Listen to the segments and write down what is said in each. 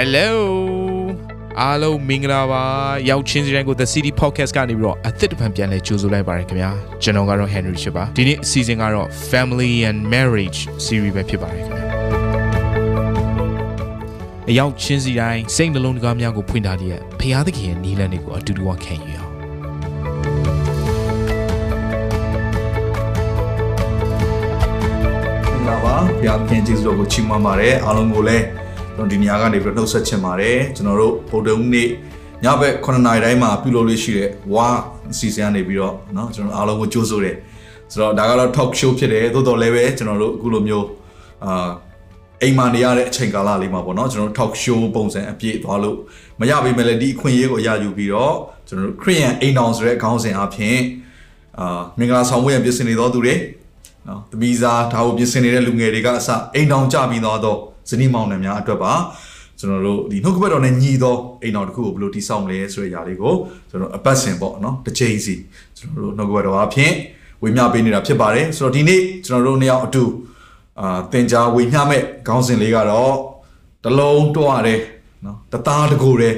Hello အားလုံးမင်္ဂလာပါရောက်ချင်းစီတိုင်းကို The City Podcast ကနေပြီးတော့အသစ်တစ်ဖန်ပြန်လဲကြိုဆိုလိုက်ပါရခင်ဗျာကျွန်တော်ကတော့ Henry ဖြစ်ပါဒီနေ့အစီအစဉ်ကတော့ Family and Marriage Series ပဲဖြစ်ပါတယ်ခင်ဗျာအရောက်ချင်းစီတိုင်းစိတ်နှလုံးသားများကိုဖွင့်ထားတဲ့ဖရာသခင်ရဲ့နီးလန်းတွေကိုအတူတူဝခံယူအောင်မင်္ဂလာပါဘုရားခင်ကျေးဇူးတော်ကိုချီးမွမ်းပါတယ်အားလုံးကိုလည်း ကျွန်တော်ဒီနေရာကနေပြီးတော့နှုတ်ဆက်ချင်ပါတယ်ကျွန်တော်တို့ဗုဒ္ဓဦးနေ့ညဘက်9နာရီတိုင်းမှာပြုလုပ်လို့ရှိတဲ့ဝါအစီအစဉ်ကနေပြီးတော့เนาะကျွန်တော်အားလုံးကိုကြိုးဆိုတယ်ဆိုတော့ဒါကတော့ talk show ဖြစ်တယ်သို့တော်လည်းပဲကျွန်တော်တို့အခုလိုမျိုးအာအိမ်မှာနေရတဲ့အချိန်ကာလလေးမှာပေါ့နော်ကျွန်တော်တို့ talk show ပုံစံအပြည့်သွားလို့မရပေမဲ့လည်းဒီအခွင့်အရေးကိုရယူပြီးတော့ကျွန်တော်တို့ Korean အိမ်တော်ဆိုတဲ့ခေါင်းစဉ်အဖြစ်အာမင်္ဂလာဆောင်ပွဲရပြင်ဆင်နေတော်သူတွေ နော်တမီစာဒါကိုပြင်ဆင်နေတဲ့လူငယ်တွေကအစအိမ်တောင်ကြပြီးတော့တော့ ဇနီးမောင်နှံများအတွက်ပါကျွန်တော်တို့ဒီနှုတ်ကပတ်တော်နဲ့ညီသောအိမ်တော်တစ်ခုကိုဘယ်လိုတည်ဆောက်မလဲဆိုတဲ့ຢာလေးကိုကျွန်တော်အပတ်စဉ်ပေါ့နော်တစ်ချိန်စီကျွန်တော်တို့နှုတ်ကပတ်တော်အဖြစ်ဝေမျှပေးနေတာဖြစ်ပါတယ်ဆိုတော့ဒီနေ့ကျွန်တော်တို့နှစ်ယောက်အတူအာသင်ကြားဝေမျှမဲ့ခေါင်းစဉ်လေးကတော့တလုံးတော့ရတယ်နော်တသားတကိုယ်တည်း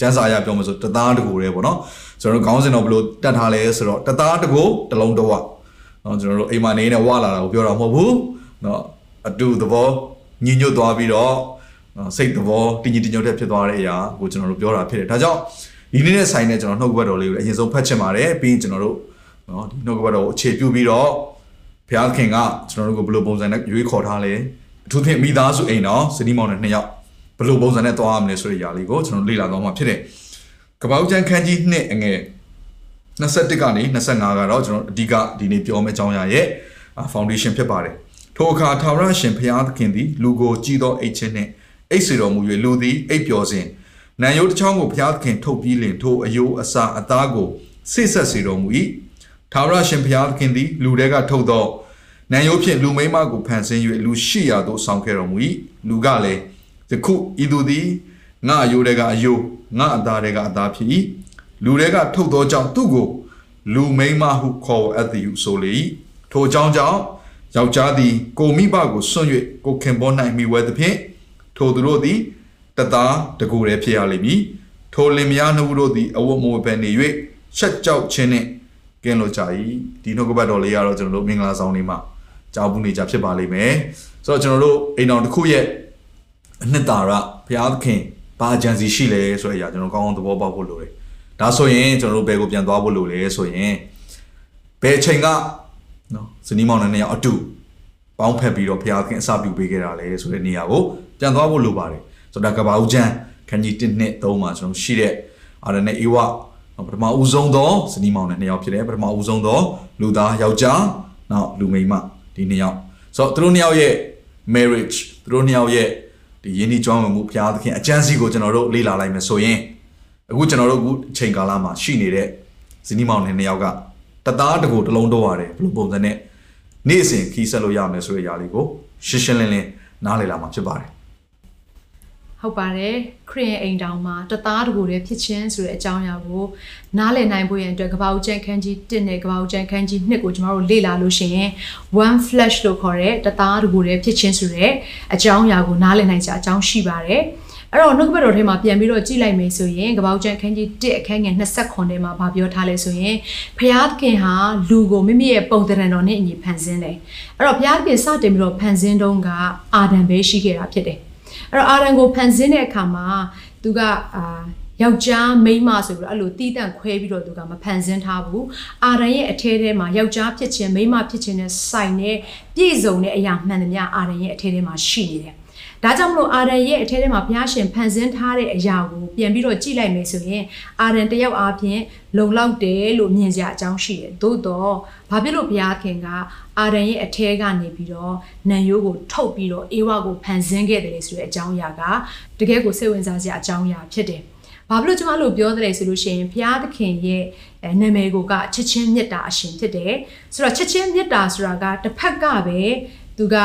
ကျန်းစာရပြောမယ်ဆိုတသားတကိုယ်တည်းပေါ့နော်ကျွန်တော်တို့ခေါင်းစဉ်တော့ဘယ်လိုတတ်ထားလဲဆိုတော့တသားတကိုယ်တလုံးတော့နော်ကျွန်တော်တို့အိမ်မှာနေနေဝလာတာကိုပြောတာမဟုတ်ဘူးနော်အတူသဘော ညင်ညွတ်သွားပြီးတော့စိတ်သဘောတင်းကြီးတင်းညွတ်တဲ့ဖြစ်သွားတဲ့အရာကိုကျွန်တော်တို့ပြောတာဖြစ်တယ်ဒါကြောင့်ဒီနေ့နဲ့ဆိုင်တဲ့ကျွန်တော်နှုတ်ကပတ်တော်လေးကိုအရင်ဆုံးဖတ်ချင်ပါတယ်ပြီးရင်ကျွန်တော်တို့နော်ဒီနှုတ်ကပတ်တော်ကိုအခြေပြုပြီးတော့ဘုရားခင်ကကျွန်တော်တို့ကိုဘယ်လိုပုံစံနဲ့ရွေးခေါ်ထားလဲအထူးသဖြင့်မိသားစုအိမ်တော်စနီးမောင်နဲ့နှစ်ယောက်ဘယ်လိုပုံစံနဲ့သွားရမလဲဆိုတဲ့ຢာလေးကိုကျွန်တော်လေ့လာသွားမှာဖြစ်တယ်ကပောက်ကျန်ခန်းကြီးနှစ်အငယ်21ကနေ25ကတော့ကျွန်တော်အဓိကဒီနေ့ပြောမယ့်အကြောင်းအရာရဲ့ foundation ဖြစ်ပါတယ် ထိုအခါထာဝရရှင်ဘုရားသခင်သည်လူကိုကြည်သောအိတ်ချင်းနှင့်အိတ်စေတော်မူ၍လူသည်အိတ်ပျော်စဉ်နံရိုးတစ်ချောင်းကိုဘုရားသခင်ထုတ်ပြီးလင်ထိုအယိုးအစာအသားကိုဆိတ်ဆက်စေတော်မူ၏ထာဝရရှင်ဘုရားသခင်သည်လူတွေကထုတ်သောနံရိုးဖြင့်လူမိန်းမကိုဖန်ဆင်း၍လူရှိရာသို့ဆောင်ခဲ့တော်မူ၏လူကလည်းယခုဤသူသည်ငါအယိုးတွေကအယိုးငါအသားတွေကအသားဖြစ်၏လူတွေကထုတ်သောကြောင့်သူ့ကိုလူမိန်းမဟုခေါ်အပ်သည်ဟုဆိုလေ၏ထိုအကြောင်းကြောင့် ယောက်ျားသည်ကိုမိဘကိုဆွံ့၍ကိုခင်ပေါ်၌မိဝဲသဖြင့်ထိုသူတို့သည်တသားတကူတည်းဖြစ်ရလိမ့်မည်ထိုလင်မယားနှစ်ဦးတို့သည်အဝတ်မဝတ်ဘဲနေ၍ရှက်ကြောက်ခြင်းနှင့်ကင်းလို့ကြ၏ဒီနှုတ်ကပတ်တော်လေးကတော့ကျွန်တော်တို့မင်္ဂလာဆောင်လေးမှာကြောက်ဘူးနေကြဖြစ်ပါလိမ့်မယ်ဆိုတော့ကျွန်တော်တို့အိမ်တော်တစ်ခုရဲ့အနှစ်သာရဘုရားသခင်ဘာအကြံစီရှိလဲဆိုတဲ့အရာကျွန်တော်ကောင်းကောင်းသဘောပေါက်ဖို့လိုတယ်ဒါဆိုရင်ကျွန်တော်တို့ဘယ်ကိုပြန်သွားဖို့လိုလဲဆိုရင်ဘယ်အချိန်က နော်ဇနီးမောင်နှံနှစ်ယောက်အတူပေါင်းဖက်ပြီးတော့ဘုရားသခင်အစပြုပေးခဲ့တာလဲဆိုတဲ့နေရာကိုပြန်သွားဖို့လိုပါတယ်ဆိုတော့ဒါကဘာဦးချမ်းခန်းကြီး1နှစ်3မှာကျွန်တော်ရှိတဲ့အာရနဲ့အေဝပထမဦးဆုံးသောဇနီးမောင်နှံနှစ်ယောက်ဖြစ်တယ်ပထမဦးဆုံးသောလူသားယောက်ျားနောက်လူမိန်းမဒီနှစ်ယောက်ဆိုတော့သူတို့နှစ်ယောက်ရဲ့ marriage သူတို့နှစ်ယောက်ရဲ့ဒီယဉ်ကျေးကြောင်းမှုဘုရားသခင်အကျမ်းစီကိုကျွန်တော်တို့လေ့လာလိုက်မယ်ဆိုရင်အခုကျွန်တော်တို့အခုအချိန်ကာလမှာရှိနေတဲ့ဇနီးမောင်နှံနှစ်ယောက်က တသားတကူတစ်လုံးတော့ရတယ်ဘယ်လိုပုံစံနဲ့နေ့စဉ်ခီးဆက်လို့ရမယ်ဆိုတဲ့အရာလေးကိုရှင်းရှင်းလင်းလင်းနားလည်လာမှာဖြစ်ပါတယ်ဟုတ်ပါတယ်ခရစ်ယာန်အိမ်တောင်မှာတသားတကူတည်းဖြစ်ခြင်းဆိုတဲ့အကြောင်းအရာကိုနားလည်နိုင်ဖို့ရန်အတွက်ကပ္ပဦးကျန်ခန်းကြီး1နဲ့ကပ္ပဦးကျန်ခန်းကြီး2ကိုကျွန်တော်တို့လေ့လာလို့ရှိရင် one flash လို့ခေါ်တဲ့တသားတကူတည်းဖြစ်ခြင်းဆိုတဲ့အကြောင်းအရာကိုနားလည်နိုင်ကြအကြောင်းရှိပါတယ် အဲ့တော့နှုတ်ကပတ်တော်ထဲမှာပြန်ပြီးတော့ကြည့်လိုက်မယ်ဆိုရင်ကပ္ပဦးကျန်ခန်းကြီး1အခန်းငယ်29ထဲမှာဗာပြောထားလဲဆိုရင်ဖျားသခင်ဟာလူကိုမိမိရဲ့ပုံသဏ္ဍာန်တော်နဲ့အညီဖန်ဆင်းတယ်အဲ့တော့ဖျားသခင်စတင်ပြီးတော့ဖန်ဆင်းတုန်းကအာဒံပဲရှိခဲ့တာဖြစ်တယ်အဲ့တော့အာရန်ကိုဖန်ဆင်းတဲ့အခါမှာသူကအာယောက်ျားမိန်းမဆိုပြီးတော့အဲ့လိုတီးတန့်ခွဲပြီးတော့သူကမဖန်ဆင်းထားဘူးအာရန်ရဲ့အထဲထဲမှာယောက်ျားဖြစ်ခြင်းမိန်းမဖြစ်ခြင်းနဲ့ဆိုင်တဲ့ပြည့်စုံတဲ့အရာမှန်သမျှအာရန်ရဲ့အထဲထဲမှာရှိနေတယ် ဒါကြောင့်မလို့အာရန်ရဲ့အထဲထဲမှာဘုရားရှင်ဖန်ဆင်းထားတဲ့အရာကိုပြန်ပြီးတော့ကြည့်လိုက်မယ်ဆိုရင်အာရန်တယောက်အားဖြင့်လုံလောက်တယ်လို့မြင်ကြအကြောင်းရှိတယ်သို့တော့ဘာဖြစ်လို့ဘုရားခင်ကအာရန်ရဲ့အထဲကနေပြီးတော့နံရိုးကိုထုတ်ပြီးတော့အေဝါကိုဖန်ဆင်းခဲ့တယ်လေဆိုတဲ့အကြောင်းအရာကတကယ်ကိုစိတ်ဝင်စားစရာအကြောင်းအရာဖြစ်တယ်ဘာဖြစ်လို့ကျွန်မလို့ပြောတယ်ဆိုလို့ရှိရင်ဘုရားသခင်ရဲ့နာမည်ကိုကချစ်ချင်းမေတ္တာအရှင်ဖြစ်တယ်ဆိုတော့ချစ်ချင်းမေတ္တာဆိုတာကတစ်ဖက်ကပဲ သူက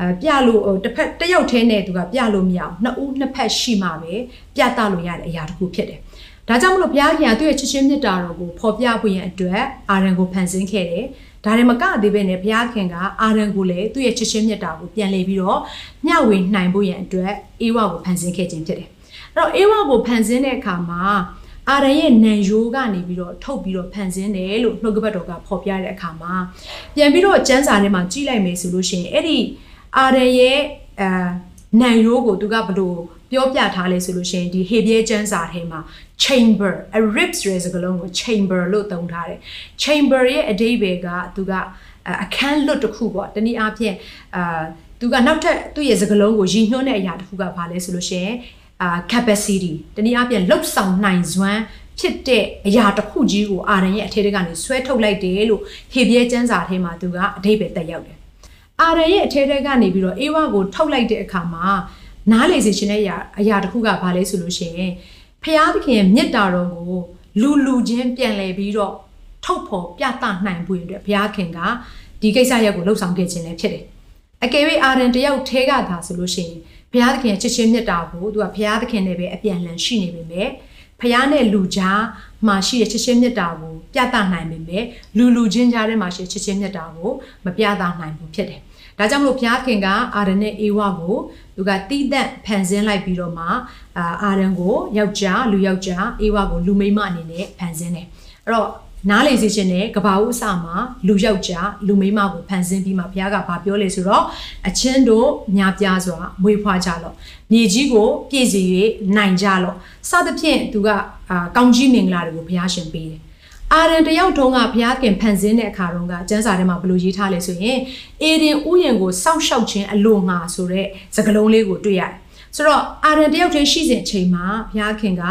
အဲပြလို့တစ်ဖက်တစ်ယောက်တည်းနဲ့သူကပြလို့မရအောင်နှစ်ဦးနှစ်ဖက်ရှိမှပဲပြသလို့ရတဲ့အရာတစ်ခုဖြစ်တယ်ဒါကြောင့်မလို့ဘုရားခင်ကသူ့ရဲ့ချစ်ချင်းမေတ္တာတော်ကိုဖော်ပြဖို့ရန်အတွက်အာရန်ကိုဖန်ဆင်းခဲ့တယ်ဒါတွေမကသေးပဲနဲ့ဘုရားခင်ကအာရန်ကိုလည်းသူ့ရဲ့ချစ်ချင်းမေတ္တာကိုပြန်လေပြီးတော့မျှဝေနိုင်ဖို့ရန်အတွက်အေဝါကိုဖန်ဆင်းခဲ့ခြင်းဖြစ်တယ်အဲ့တော့အေဝါကိုဖန်ဆင်းတဲ့အခါမှာ အာရန်ရဲ့နံရိုးကနေပြီးတော့ထုတ်ပြီးတော့ဖန်ဆင်းတယ်လို့နှုတ်ကပတ်တော်ကဖော်ပြတဲ့အခါမှာပြန်ပြီးတော့ကျမ်းစာထဲမှာကြည့်လိုက်မယ်ဆိုလို့ရှိရင်အဲ့ဒီအာရန်ရဲ့အာနံရိုးကိုသူကဘလို့ပြောပြထားလဲဆိုလို့ရှိရင်ဒီဟေဘရဲကျမ်းစာထဲမှာ chamber a rib ဆိုတဲ့စကားလုံးကို chamber လို့သုံးထားတယ် chamber ရဲ့အဓိပ္ပာယ်ကသူကအခန်းလွတ်တစ်ခုပေါ့တနည်းအားဖြင့်အာသူကနောက်ထပ်သူ့ရဲ့စကားလုံးကိုရည်ညွှန်းတဲ့အရာတစ်ခုကဘာလဲဆိုလို့ရှိရင် အာ capacity တနည်းအားဖြင့်လှုပ်ဆောင်နိုင်စွမ်းဖြစ်တဲ့အရာတစ်ခုကြီးကိုအာရန်ရဲ့အထက်ကနေဆွဲထုတ်လိုက်တယ်လို့ဟေဘရဲကျမ်းစာထဲမှာသူကအဓိပ္ပာယ်တက်ရောက်တယ်အာရန်ရဲ့အထက်ကနေပြီးတော့အေဝါကိုထုတ်လိုက်တဲ့အခါမှာနားလေစေခြင်းတဲ့အရာအရာတစ်ခုကဘာလဲဆိုလို့ရှိရင်ဖျားသခင်ရဲ့မေတ္တာတော်ကိုလူလူချင်းပြန်လဲပြီးတော့ထုတ်ဖော်ပြသနိုင်ဖို့အတွက်ဘုရားခင်ကဒီကိစ္စရပ်ကိုလှုပ်ဆောင်ခဲ့ခြင်းလည်းဖြစ်တယ်။ အကယ်၍အာရန်တယောက်ထဲကသာဆိုလို့ရှိရင်ဘုရားသခင်ရဲ့ချစ်ချင်းမေတ္တာကိုသူကဘုရားသခင်နဲ့ပဲအပြန်လှန်ရှိနေပေမဲ့ဖះနဲ့လူကြားမှာရှိတဲ့ချစ်ချင်းမြတ်တာကိုပြသနိုင်ပေမဲ့လူလူချင်းကြားထဲမှာရှိတဲ့ချစ်ချင်းမြတ်တာကိုမပြသနိုင်ဘူးဖြစ်တယ်။ဒါကြောင့်မလို့ဘုရားခင်ကအာရန်နဲ့အေဝါကိုသူကတီးသက်ဖန်ဆင်းလိုက်ပြီးတော့မှအာအာရန်ကိုယောက်ျားလူယောက်ျားအေဝါကိုလူမိန်းမအနေနဲ့ဖန်ဆင်းတယ်။အဲ့တော့ နားလေစေခြင်းနဲ့ကဘာဦးအစမှာလူယောက်ျားလူမိန်းမကိုဖန်ဆင်းပြီးမှဘုရားကဗာပြောလေဆိုတော့အချင်းတို့များပြားစွာမွေးဖွားကြလော့မြေကြီးကိုပြည့်စည်၍နိုင်ကြလော့စသဖြင့်သူကအာကောင်းကြီးမင်္ဂလာတွေကိုဘုရားရှင်ပေးတယ်အာရန်တယောက်ထုံးကဘုရားခင်ဖန်ဆင်းတဲ့အခါတုန်းကကျမ်းစာထဲမှာဘယ်လိုရေးထားလဲဆိုရင်အေဒင်ဥယျာဉ်ကိုစောင့်ရှောက်ခြင်းအလိုငှာဆိုတဲ့စကားလုံးလေးကိုတွေ့ရတယ်ဆိုတော့အာရန်တယောက်တည်းရှိစဉ်အချိန်မှာဘုရားခင်က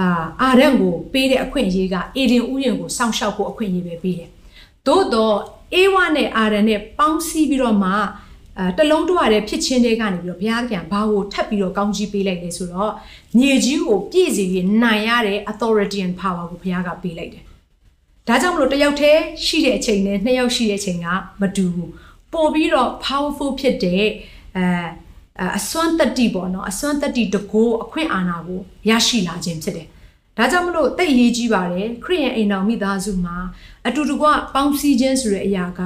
အာအာရန်ကိုပေးတဲ့အခွင့်အရေးကအေဒင်ဥယျာဉ်ကိုစောင့်ရှောက်ဖို့အခွင့်အရေးပဲပေးတယ်။သို့တော့အေဝါနဲ့အာရန်နဲ့ပေါင်းစည်းပြီးတော့မှအဲတလုံးတွရတဲ့ဖြစ်ချင်းတွေကနေပြီးတော့ဘုရားသခင်ဘာကိုထပ်ပြီးတော့ကောင်းကြီးပေးလိုက်လဲဆိုတော့မြေကြီးကိုပြည့်စုံပြီးနိုင်ရတဲ့ authority and power ကိုဘုရားကပေးလိုက်တယ်။ဒါကြောင့်မလို့တယောက်တည်းရှိတဲ့အချိန်နဲ့နှစ်ယောက်ရှိတဲ့အချိန်ကမတူဘူး။ပို့ပြီးတော့ powerful ဖြစ်တဲ့အဲ အစွမ်းတတိပေါ့နော်အစွမ်းတတိတကိုးအခွင့်အာဏာကိုရရှိလာခြင်းဖြစ်တယ်။ဒါကြောင့်မလို့တိတ်ရေးကြီးပါတယ်ခရိယန်အိမ်တော်မိသားစုမှာအတူတကွပေါင်းစည်းခြင်းဆိုတဲ့အရာက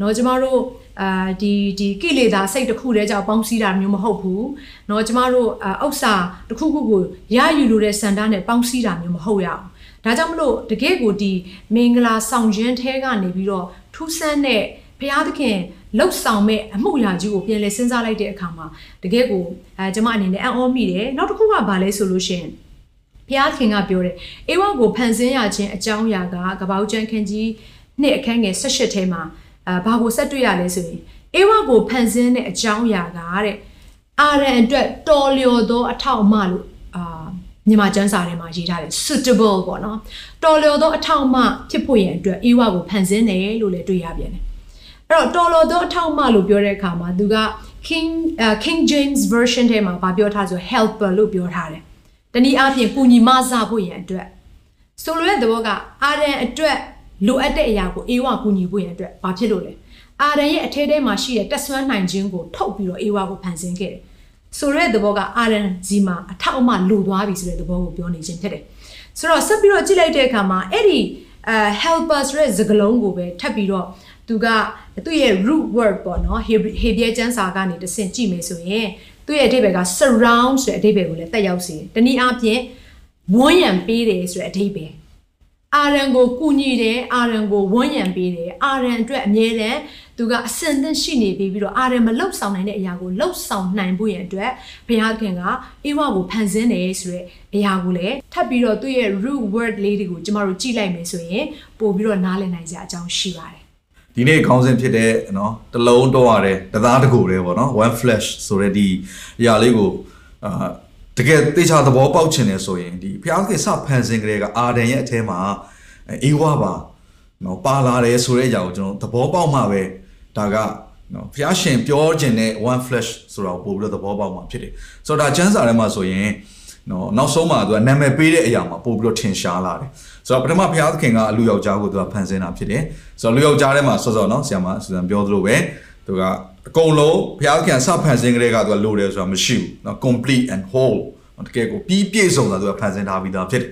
နော်ကျမတို့အာဒီဒီကိလေသာစိတ်တစ်ခုတည်းကြောင့်ပေါင်းစည်းတာမျိုးမဟုတ်ဘူး။နော်ကျမတို့အဥ္စာတစ်ခုခုကိုရယူလို့တဲ့စန္ဒနဲ့ပေါင်းစည်းတာမျိုးမဟုတ်ရအောင်။ဒါကြောင့်မလို့တကယ့်ကိုဒီမင်္ဂလာဆောင်ရင်းထဲကနေပြီးတော့ထူးဆန်းတဲ့ဘုရားသခင် လှုပ်ဆောင်မဲ့အမှုရာကြီးကိုပြန်လဲစဉ်းစားလိုက်တဲ့အခါမှာတကယ့်ကိုအဲကျမအနေနဲ့အံ့ဩမိတယ်နောက်တစ်ခုကဘာလဲဆိုလို့ရှိရင်ဘုရားခင်ကပြောတယ်အေဝါကိုဖန်ဆင်းရခြင်းအကြောင်းအရာကကပောက်ကျန်းခန်းကြီးနှစ်အခန်းငယ်၁၈ထဲမှာအာဘာကိုဆက်တွေ့ရလဲဆိုရင်အေဝါကိုဖန်ဆင်းတဲ့အကြောင်းအရာကတဲ့အာရန်အတွက်တော်လျော်သောအထောက်အမလို့အာမြန်မာကျမ်းစာထဲမှာရေးထားတယ် suitable ပေါ့နော်တော်လျော်သောအထောက်အမဖြစ်ဖို့ရန်အတွက်အေဝါကိုဖန်ဆင်းတယ်လို့လည်းတွေ့ရပြန်တယ် အဲ့တော့တော်လျော်သောအထောက်အမလို့ပြောတဲ့အခါမှာသူက King uh, King James version ထဲမှာဗာပြောထားဆို helper လို့ပြောထားတယ်တနည်းအားဖြင့်ကူညီမဆဖို့ရန်အတွက်ဆိုလိုတဲ့သဘောကအာရန်အတွက်လိုအပ်တဲ့အရာကိုအေဝါကူညီဖို့ရန်အတွက်ဘာဖြစ်လို့လဲအာရန်ရဲ့အထဲထဲမှာရှိတဲ့တက်ဆွမ်းနိုင်ခြင်းကိုထုတ်ပြီးတော့အေဝါကိုဖန်ဆင်းခဲ့တယ်ဆိုတဲ့သဘောကအာရန်ကြီးမှာအထောက်အမလိုသွားပြီဆိုတဲ့သဘောကိုပြောနေခြင်းဖြစ်တယ်ဆိုတော့ဆက်ပြီးတော့ကြည့်လိုက်တဲ့အခါမှာအဲ့ဒီအဲ helper ဆိုတဲ့စကားလုံးကိုပဲထပ်ပြီးတော့ သူကသူ့ရဲ့ root word ပေါ့နော် Hebrew ကျမ်းစာကနေတဆင့်ကြည့်မယ်ဆိုရင်သူ့ရဲ့အဓိပ္ပာယ်က surround ဆိုတဲ့အဓိပ္ပာယ်ကိုလည်းတက်ရောက်စေတယ်။တနည်းအားဖြင့်ဝန်းရံပေးတယ်ဆိုတဲ့အဓိပ္ပာယ်။အာရန်ကိုကူညီတယ်အာရန်ကိုဝန်းရံပေးတယ်အာရန်အတွက်အမြဲတမ်းသူကအစင်သင့်ရှိနေပြီးပြီးတော့အာရန်မလှုပ်ဆောင်နိုင်တဲ့အရာကိုလှုပ်ဆောင်နိုင်ဖို့ရန်အတွက်ဘုရားခင်ကအေဝါကိုဖန်ဆင်းတယ်ဆိုတဲ့အရာကိုလည်းထပ်ပြီးတော့သူ့ရဲ့ root word လေးတွေကိုကျမတို့ကြည့်လိုက်မယ်ဆိုရင်ပို့ပြီးတော့နားလည်နိုင်ကြအကြောင်းရှိပါတယ် ဒီနေ့ခေါင်းစဉ်ဖြစ်တဲ့နော်တလုံးတော့ရတဲ့တသားတကူတဲ့ပေါ့နော် one flash ဆိုတဲ့ဒီအရာလေးကိုအာတကယ်သေချာသဘောပေါက်ချင်တယ်ဆိုရင်ဒီဘုရားသခင်စဖန်ဆင်းကြတဲ့ကအာဒန်ရဲ့အထဲမှာအေးဝါပါနော်ပါလာတယ်ဆိုတဲ့အရာကိုကျွန်တော်သဘောပေါက်မှပဲဒါကနော်ဘုရားရှင်ပြောခြင်းတဲ့ one flash ဆိုတာကိုပို့ပြီးတော့သဘောပေါက်မှဖြစ်တယ်ဆိုတော့ဒါကျမ်းစာထဲမှာဆိုရင် နော်နောက်ဆုံးမှာသူကနာမည်ပေးတဲ့အရာမှာပို့ပြီးတော့ထင်ရှားလာတယ်ဆိုတော့ပထမဘုရားသခင်ကအလူယောက်ျားကိုသူကဖန်ဆင်းတာဖြစ်တယ်ဆိုတော့လူယောက်ျားထဲမှာစောစောနော်ဆရာမဆူဇန်ပြောသလိုပဲသူကအကုန်လုံးဘုရားသခင်စဖန်ဆင်းကြတဲ့ကသူကလိုတယ်ဆိုတာမရှိဘူးနော် complete and whole တကယ်ကိုပြီးပြည့်စုံတာသူကဖန်ဆင်းထားပြီးသားဖြစ်တယ်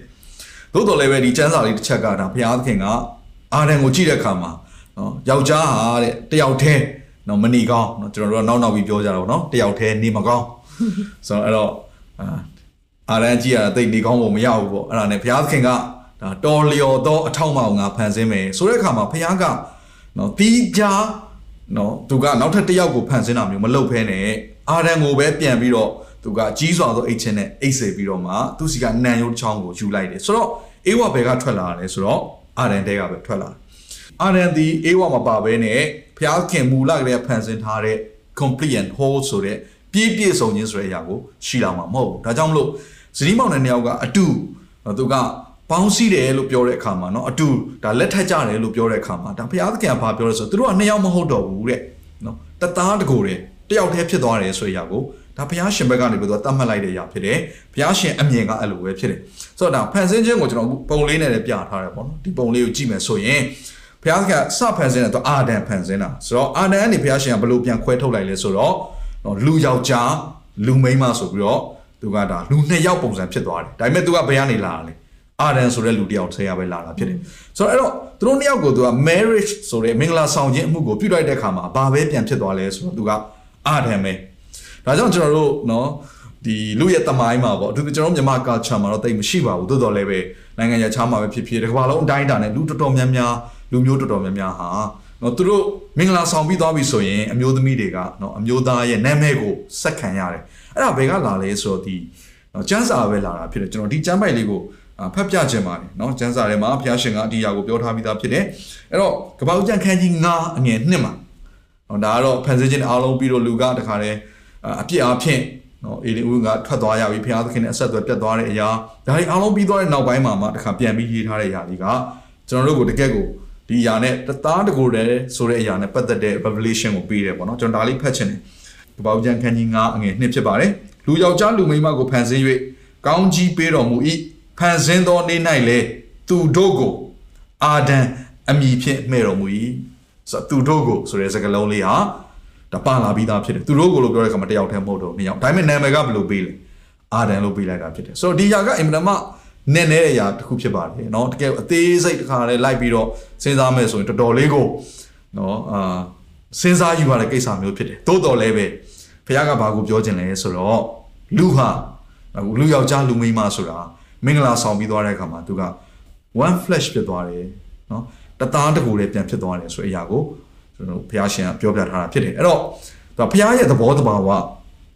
သို့တော်လည်းပဲဒီကျမ်းစာလေးတစ်ချက်ကဒါဘုရားသခင်ကအာဒံကိုကြည့်တဲ့အခါမှာနော်ယောက်ျားဟာတဲ့တယောက်တည်းနော်မနေကောင်းနော်ကျွန်တော်တို့ကနောက်နောက်ပြီးပြောကြတာပေါ့နော်တယောက်တည်းနေမကောင်းဆိုတော့အဲ့တော့ အာအာရန်ကြီးကတိတ်နေကောင်းပုံမရဘူးပေါ့အဲ့ဒါနဲ့ဘုရားသခင်ကဒါတော်လျော်သောအထောက်အမောင်ငါဖန်ဆင်းမယ်ဆိုတဲ့အခါမှာဘုရားကနော်တီးကြနော်သူကနောက်ထပ်တစ်ယောက်ကိုဖန်ဆင်းတာမျိုးမလုပ်ဖဲနဲ့အာရန်ကိုပဲပြန်ပြီးတော့သူကကြီးစွာသောအိတ်ချင်းနဲ့အိတ်စေပြီးတော့မှသူစီကနန်ရုပ်ချောင်းကိုယူလိုက်တယ်ဆိုတော့အေးဝဘယ်ကထွက်လာတယ်ဆိုတော့အာရန်တဲကပဲထွက်လာတယ်အာရန်ဒီအေးဝမပါဘဲနဲ့ဘုရားခင်မူလကလေးဖန်ဆင်းထားတဲ့ complete and whole ဆိုတဲ့ ပြည့်ပြည့်စုံခြင်းဆိုတဲ့အရာကိုရှိလာမှာမဟုတ်ဘူးဒါကြောင့်မလို့ဇနီးမောင်နဲ့နှစ်ယောက်ကအတူသူကပေါင်းစည်းတယ်လို့ပြောတဲ့အခါမှာเนาะအတူဒါလက်ထက်ကြတယ်လို့ပြောတဲ့အခါမှာဒါဘုရားသခင်ကဘာပြောလဲဆိုတော့သူတို့ကနှစ်ယောက်မဟုတ်တော့ဘူးတဲ့เนาะတသားတကိုယ်တည်းတယောက်တည်းဖြစ်သွားတယ်ဆိုတဲ့အရာကိုဒါဘုရားရှင်ဘက်ကနေပြီးတော့တတ်မှတ်လိုက်တဲ့အရာဖြစ်တယ်ဘုရားရှင်အမြင်ကအဲ့လိုပဲဖြစ်တယ်ဆိုတော့ဒါဖန်ဆင်းခြင်းကိုကျွန်တော်ပုံလေးနဲ့လည်းပြထားတယ်ပေါ့နော်ဒီပုံလေးကိုကြည့်မယ်ဆိုရင်ဘုရားကစဖန်ဆင်းတယ်တော့အာဒံဖန်ဆင်းတာဆိုတော့အာဒံကနေဘုရားရှင်ကဘလို့ပြန်ခွဲထုတ်လိုက်လဲဆိုတော့ နော်လူယောက်ျားလူမိန်းမဆိုပြီးတော့သူကဒါလူနှစ်ယောက်ပုံစံဖြစ်သွားတယ်ဒါပေမဲ့သူကဘယ်ကနေလာတာလဲအာဒံဆိုတဲ့လူတစ်ယောက်ဆရာပဲလာတာဖြစ်တယ်ဆိုတော့အဲ့တော့သူတို့နှစ်ယောက်ကိုသူက marriage ဆိုတဲ့မင်္ဂလာဆောင်ခြင်းအမှုကိုပြုလိုက်တဲ့အခါမှာဘာပဲပြန်ဖြစ်သွားလဲဆိုတော့သူကအာဒံပဲဒါကြောင့်ကျွန်တော်တို့နော်ဒီလူရဲ့တမိုင်းမှာပေါ့အထူးသဖြင့်ကျွန်တော်မြန်မာ culture မှာတော့တိတ်မရှိပါဘူးတိုးတော်လည်းပဲနိုင်ငံရခြားမှာပဲဖြစ်ဖြစ်ဒီကမ္ဘာလုံးအတိုင်းအတာနဲ့လူတော်တော်များများလူမျိုးတော်တော်များများဟာ နော်သူတို့မင်္ဂလာဆောင်ပြီးသွားပြီဆိုရင်အမျိုးသမီးတွေကနော်အမျိုးသားရဲ့နာမည်ကိုစက်ခံရတယ်အဲ့ဒါဘယ်ကလာလဲဆိုတော့ဒီနော်ကျမ်းစာပဲလာတာဖြစ်တယ်ကျွန်တော်ဒီကျမ်းပိုက်လေးကိုဖတ်ပြခြင်းပါတယ်နော်ကျမ်းစာထဲမှာဘုရားရှင်ကအဒီယာကိုပြောထားပြီးသားဖြစ်တယ်အဲ့တော့ကပ္ပဦးကျမ်းခန်းကြီး9အငယ်1မှာနော်ဒါကတော့ဖန်ဆင်းခြင်းအားလုံးပြီးတော့လူကတခါတည်းအပြစ်အဖြစ်နော်အေလီဦးကထွက်သွားရပြီဘုရားသခင်နဲ့အဆက်အသွယ်ပြတ်သွားတဲ့အရာဒါတွေအားလုံးပြီးသွားတဲ့နောက်ပိုင်းမှာမှတခါပြန်ပြီးရေးထားတဲ့အရာတွေကကျွန်တော်တို့ကိုတကယ့်ကို ဒီအရာနဲ့တသားတကူတည်းဆိုတဲ့အရာနဲ့ပတ်သက်တဲ့ revelation ကိုပေးတယ်ပေါ့နော်ကျွန်တော်ဒါလေးဖတ်ချင်တယ်ကပ္ပဦးကျမ်းခန်းကြီး9အငယ်1ဖြစ်ပါတယ်လူယောက်ျားလူမိန်းမကိုဖန်ဆင်း၍ကောင်းကြီးပေးတော်မူ၏ဖန်ဆင်းသောနေ့၌လေသူတို့ကိုအာဒံအမိဖြင့်မှဲ့တော်မူ၏ဆိုတော့သူတို့ကိုဆိုတဲ့စကားလုံးလေးဟာဒါပါလာပြီးသားဖြစ်တယ်သူတို့ကိုလို့ပြောတဲ့အခါမှာတယောက်တည်းမဟုတ်တော့နှစ်ယောက်ဒါပေမဲ့နာမည်ကဘယ်လိုပေးလဲအာဒံလို့ပေးလိုက်တာဖြစ်တယ်ဆိုတော့ဒီຢာကအင်မတန်မှ နည်းနည်းတဲ့အရာတစ်ခုဖြစ်ပါတယ်เนาะတကယ်အသေးစိတ်တစ်ခါလေးလိုက်ပြီးတော့စဉ်းစားမယ်ဆိုရင်တော်တော်လေးကိုเนาะအာစဉ်းစားယူရတဲ့ကိစ္စမျိုးဖြစ်တယ်တိုးတော်လည်းပဲဘုရားကဘာကိုပြောခြင်းလဲဆိုတော့လူဟာလူယောက်ျားလူမိန်းမဆိုတာမင်္ဂလာဆောင်ပြီးသွားတဲ့အခါမှာသူက one flesh ဖြစ်သွားတယ်เนาะတသားတကူလည်းပြန်ဖြစ်သွားတယ်ဆိုတဲ့အရာကိုကျွန်တော်ဘုရားရှင်ကပြောပြထားတာဖြစ်တယ်အဲ့တော့သူဘုရားရဲ့သဘောတဘာဝ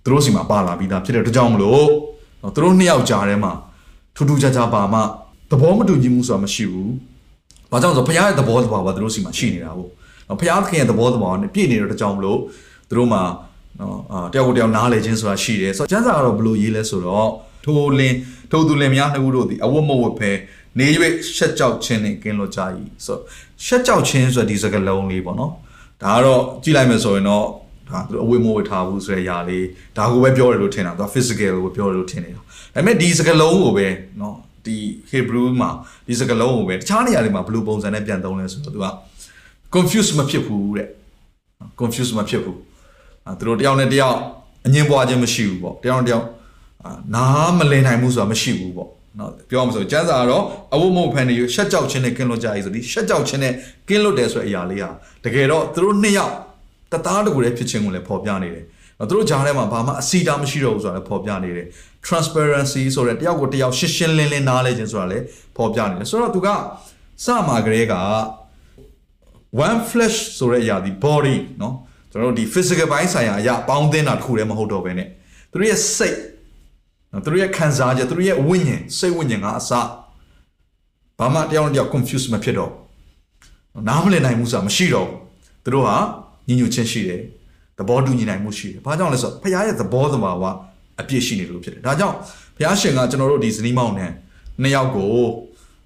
သူတို့စီမှာပါလာပြီးသားဖြစ်တယ်ဒါကြောင့်မလို့သူတို့နှစ်ယောက်ကြားထဲမှာ ထူးထူးခြားခြားပါမှသဘောမတူညီမှုဆိုတာမရှိဘူး။ဘာကြောင့်လဲဆိုဘုရားရဲ့သဘောတဘာဝသူတို့စီမှာရှိနေတာပေါ့။ဘုရားသခင်ရဲ့သဘောတဘာဝနဲ့ပြည့်နေတဲ့ကြောင့်မလို့သူတို့မှာနော်အာတယောက်ကိုတယောက်နားလေခြင်းဆိုတာရှိတယ်။ဆိုတော့ကျမ်းစာကတော့ဘယ်လိုရေးလဲဆိုတော့ထိုလင်ထိုသူလင်များနှစ်ဦးတို့သည်အဝတ်မဝတ်ဖဲနေ၍ရှက်ကြောက်ခြင်းနဲ့ကင်းလွတ်ကြ၏ဆိုတော့ရှက်ကြောက်ခြင်းဆိုတဲ့ဒီစကားလုံးလေးပေါ့နော်ဒါကတော့ကြည့်လိုက်မယ်ဆိုရင်တော့ ဒါသူအဝတ်မဝတ်ထားဘူးဆိုတဲ့အရာလေးဒါကိုပဲပြောတယ်လို့ထင်တာသူက physical ကိုပြောတယ်လို့ထင်နေတာဒါပေမဲ့ဒီစကားလုံးကိုပဲเนาะဒီ Hebrew မှာဒီစကားလုံးကိုပဲတခြားနေရာတွေမှာဘယ်လိုပုံစံနဲ့ပြန်သုံးလဲဆိုတော့သူက confuse မဖြစ်ဘူးတဲ့ confuse မဖြစ်ဘူးအဲသူတို့တယောက်နဲ့တယောက်အငင်းပွားခြင်းမရှိဘူးပေါ့တယောက်နဲ့တယောက်နားမလည်နိုင်ဘူးဆိုတာမရှိဘူးပေါ့နော်ပြောအောင်ဆိုကျမ်းစာကတော့အဝတ်မဟုတ်ဖန်နေရရှက်ကြောက်ခြင်းနဲ့ကင်းလွတ်ကြ၏ဆိုဒီရှက်ကြောက်ခြင်းနဲ့ကင်းလွတ်တယ်ဆိုတဲ့အရာလေးဟာတကယ်တော့သူတို့နှစ်ယောက် တသားတကူလည်းဖြစ်ခြင်းကိုလည်းဖော်ပြနေတယ်။သူတို့ဂျားထဲမှာဘာမှအစီတာမရှိတော့ဘူးဆိုတာလည်းဖော်ပြနေတယ်။ transparency ဆိုတဲ့တယောက်ကိုတယောက်ရှင်းရှင်းလင်းလင်းနားလဲခြင်းဆိုတာလည်းဖော်ပြနေတယ်။ဆိုတော့သူကစမှာကလေးက one flesh ဆိုတဲ့အရာဒီ body เนาะကျွန်တော်တို့ဒီ physical ဘိုင်းဆိုင်ရာအရာပေါင်းသင်းတာတစ်ခုတည်းမဟုတ်တော့ဘဲနဲ့သူတို့ရဲ့စိတ်နော်သူတို့ရဲ့ခံစားချက်သူတို့ရဲ့ဝိညာဉ်စိတ်ဝိညာဉ်ကအစဘာမှတယောက်နဲ့တယောက် confuse မဖြစ်တော့နားမလည်နိုင်မှုဆိုတာမရှိတော့ဘူးသူတို့ဟာ ညဉ့်ညွတ်ချင်းရှိတယ်သဘောတူညီနိုင်မှုရှိတယ်ဘာကြောင့်လဲဆိုတော့ဖခင်ရဲ့သဘောသဘာဝအပြည့်ရှိနေလို့ဖြစ်တယ်ဒါကြောင့်ဘုရားရှင်ကကျွန်တော်တို့ဒီဇနီးမောင်နဲ့နှစ်ယောက်ကို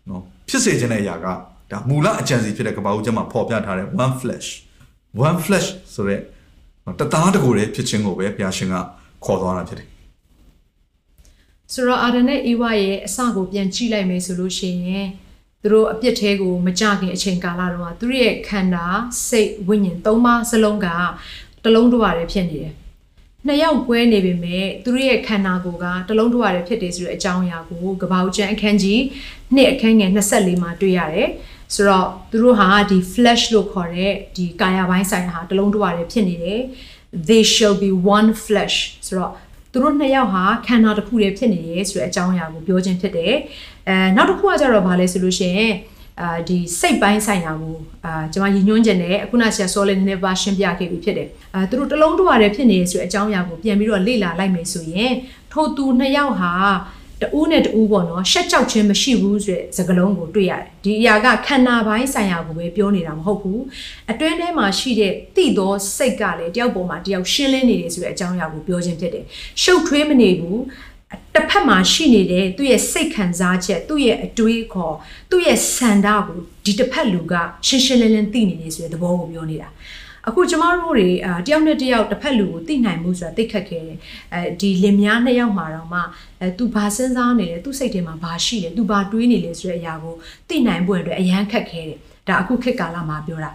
နော်ဖြစ်စေခြင်းတဲ့အရာကဒါမူလအကြံစီဖြစ်တဲ့ကပ္ပဦးကျမ်းမှာဖော်ပြထားတဲ့ one flesh one flesh ဆိုတဲ့တသားတကူတဲ့ဖြစ်ခြင်းကိုပဲဘုရားရှင်ကခေါ်သွားတာဖြစ်တယ်ဆိုတော့အာဒန်နဲ့အေဝါရဲ့အစကိုပြန်ကြည့်လိုက်မယ်ဆိုလို့ရှိရင် သူတို့အပြစ်သေးကိုမကြခင်အချိန်ကာလတုန်းကသူတို့ရဲ့ခန္ဓာစိတ်ဝိညာဉ်သုံးပါးစလုံးကတလုံးတဝရဖြစ်နေတယ်။နှစ်ယောက်ပွဲနေပေမဲ့သူတို့ရဲ့ခန္ဓာကိုယ်ကတလုံးတဝရဖြစ်တယ်ဆိုတဲ့အကြောင်းအရာကိုကပောက်ကျန်အခန်းကြီးနှစ်အခန်းငယ်24မှာတွေ့ရတယ်။ဆိုတော့သူတို့ဟာဒီ flesh လို့ခေါ်တဲ့ဒီကာယပိုင်းဆိုင်ရာဟာတလုံးတဝရဖြစ်နေတယ်။ they shall be one flesh ဆိုတော့သူတို့နှစ်ယောက်ဟာခန္ဓာတစ်ခုတည်းဖြစ်နေရဲဆိုတဲ့အကြောင်းအရာကိုပြောခြင်းဖြစ်တယ် အဲနောက်တစ်ခုကကြတော့ဗာလဲဆိုလို့ရှိရင်အာဒီစိတ်ပိုင်းဆိုင်ရာကိုအာကျွန်မရည်ညွှန်းခြင်းနဲ့အခုနဆရာစောလေးနည်းနည်းပါရှင်းပြခဲ့ပြီးဖြစ်တယ်အာသူတို့တလုံးတဝါတည်းဖြစ်နေရဲဆိုတဲ့အကြောင်းအရာကိုပြန်ပြီးတော့လေ့လာလိုက်မယ်ဆိုရင်ထိုသူနှစ်ယောက်ဟာတူးနဲ့တူးပေါ့နော်ရှက်ကြောက်ခြင်းမရှိဘူးဆိုတဲ့စကားလုံးကိုတွေ့ရတယ်ဒီအရာကခန္ဓာပိုင်းဆိုင်ရာကိုပဲပြောနေတာမဟုတ်ဘူးအတွင်းထဲမှာရှိတဲ့တိသောစိတ်ကလည်းတယောက်ပေါ်မှာတယောက်ရှင်းလင်းနေတယ်ဆိုတဲ့အကြောင်းအရာကိုပြောခြင်းဖြစ်တယ်ရှုပ်ထွေးမနေဘူး တစ်ဖက်မှာရှိနေတဲ့သူ့ရဲ့စိတ်ခံစားချက်သူ့ရဲ့အတွေးခေါ်သူ့ရဲ့ဆန္ဒကိုဒီတစ်ဖက်လူကရှင်းရှင်းလင်းလင်းသိနေနေဆိုတဲ့သဘောကိုပြောနေတာအခုကျမတို့တွေအာတယောက်နဲ့တယောက်တစ်ဖက်လူကိုသိနိုင်မှုဆိုတာသိခက်ခဲတယ်အဲဒီလင်မယားနှစ်ယောက်မှာတော့မှအဲသူဘာစဉ်းစားနေလဲသူစိတ်ထဲမှာဘာရှိလဲသူဘာတွေးနေလဲဆိုတဲ့အရာကိုသိနိုင်ဖို့အတွက်အရန်ခက်ခဲတယ်ဒါအခုခေတ်ကာလမှာပြောတာ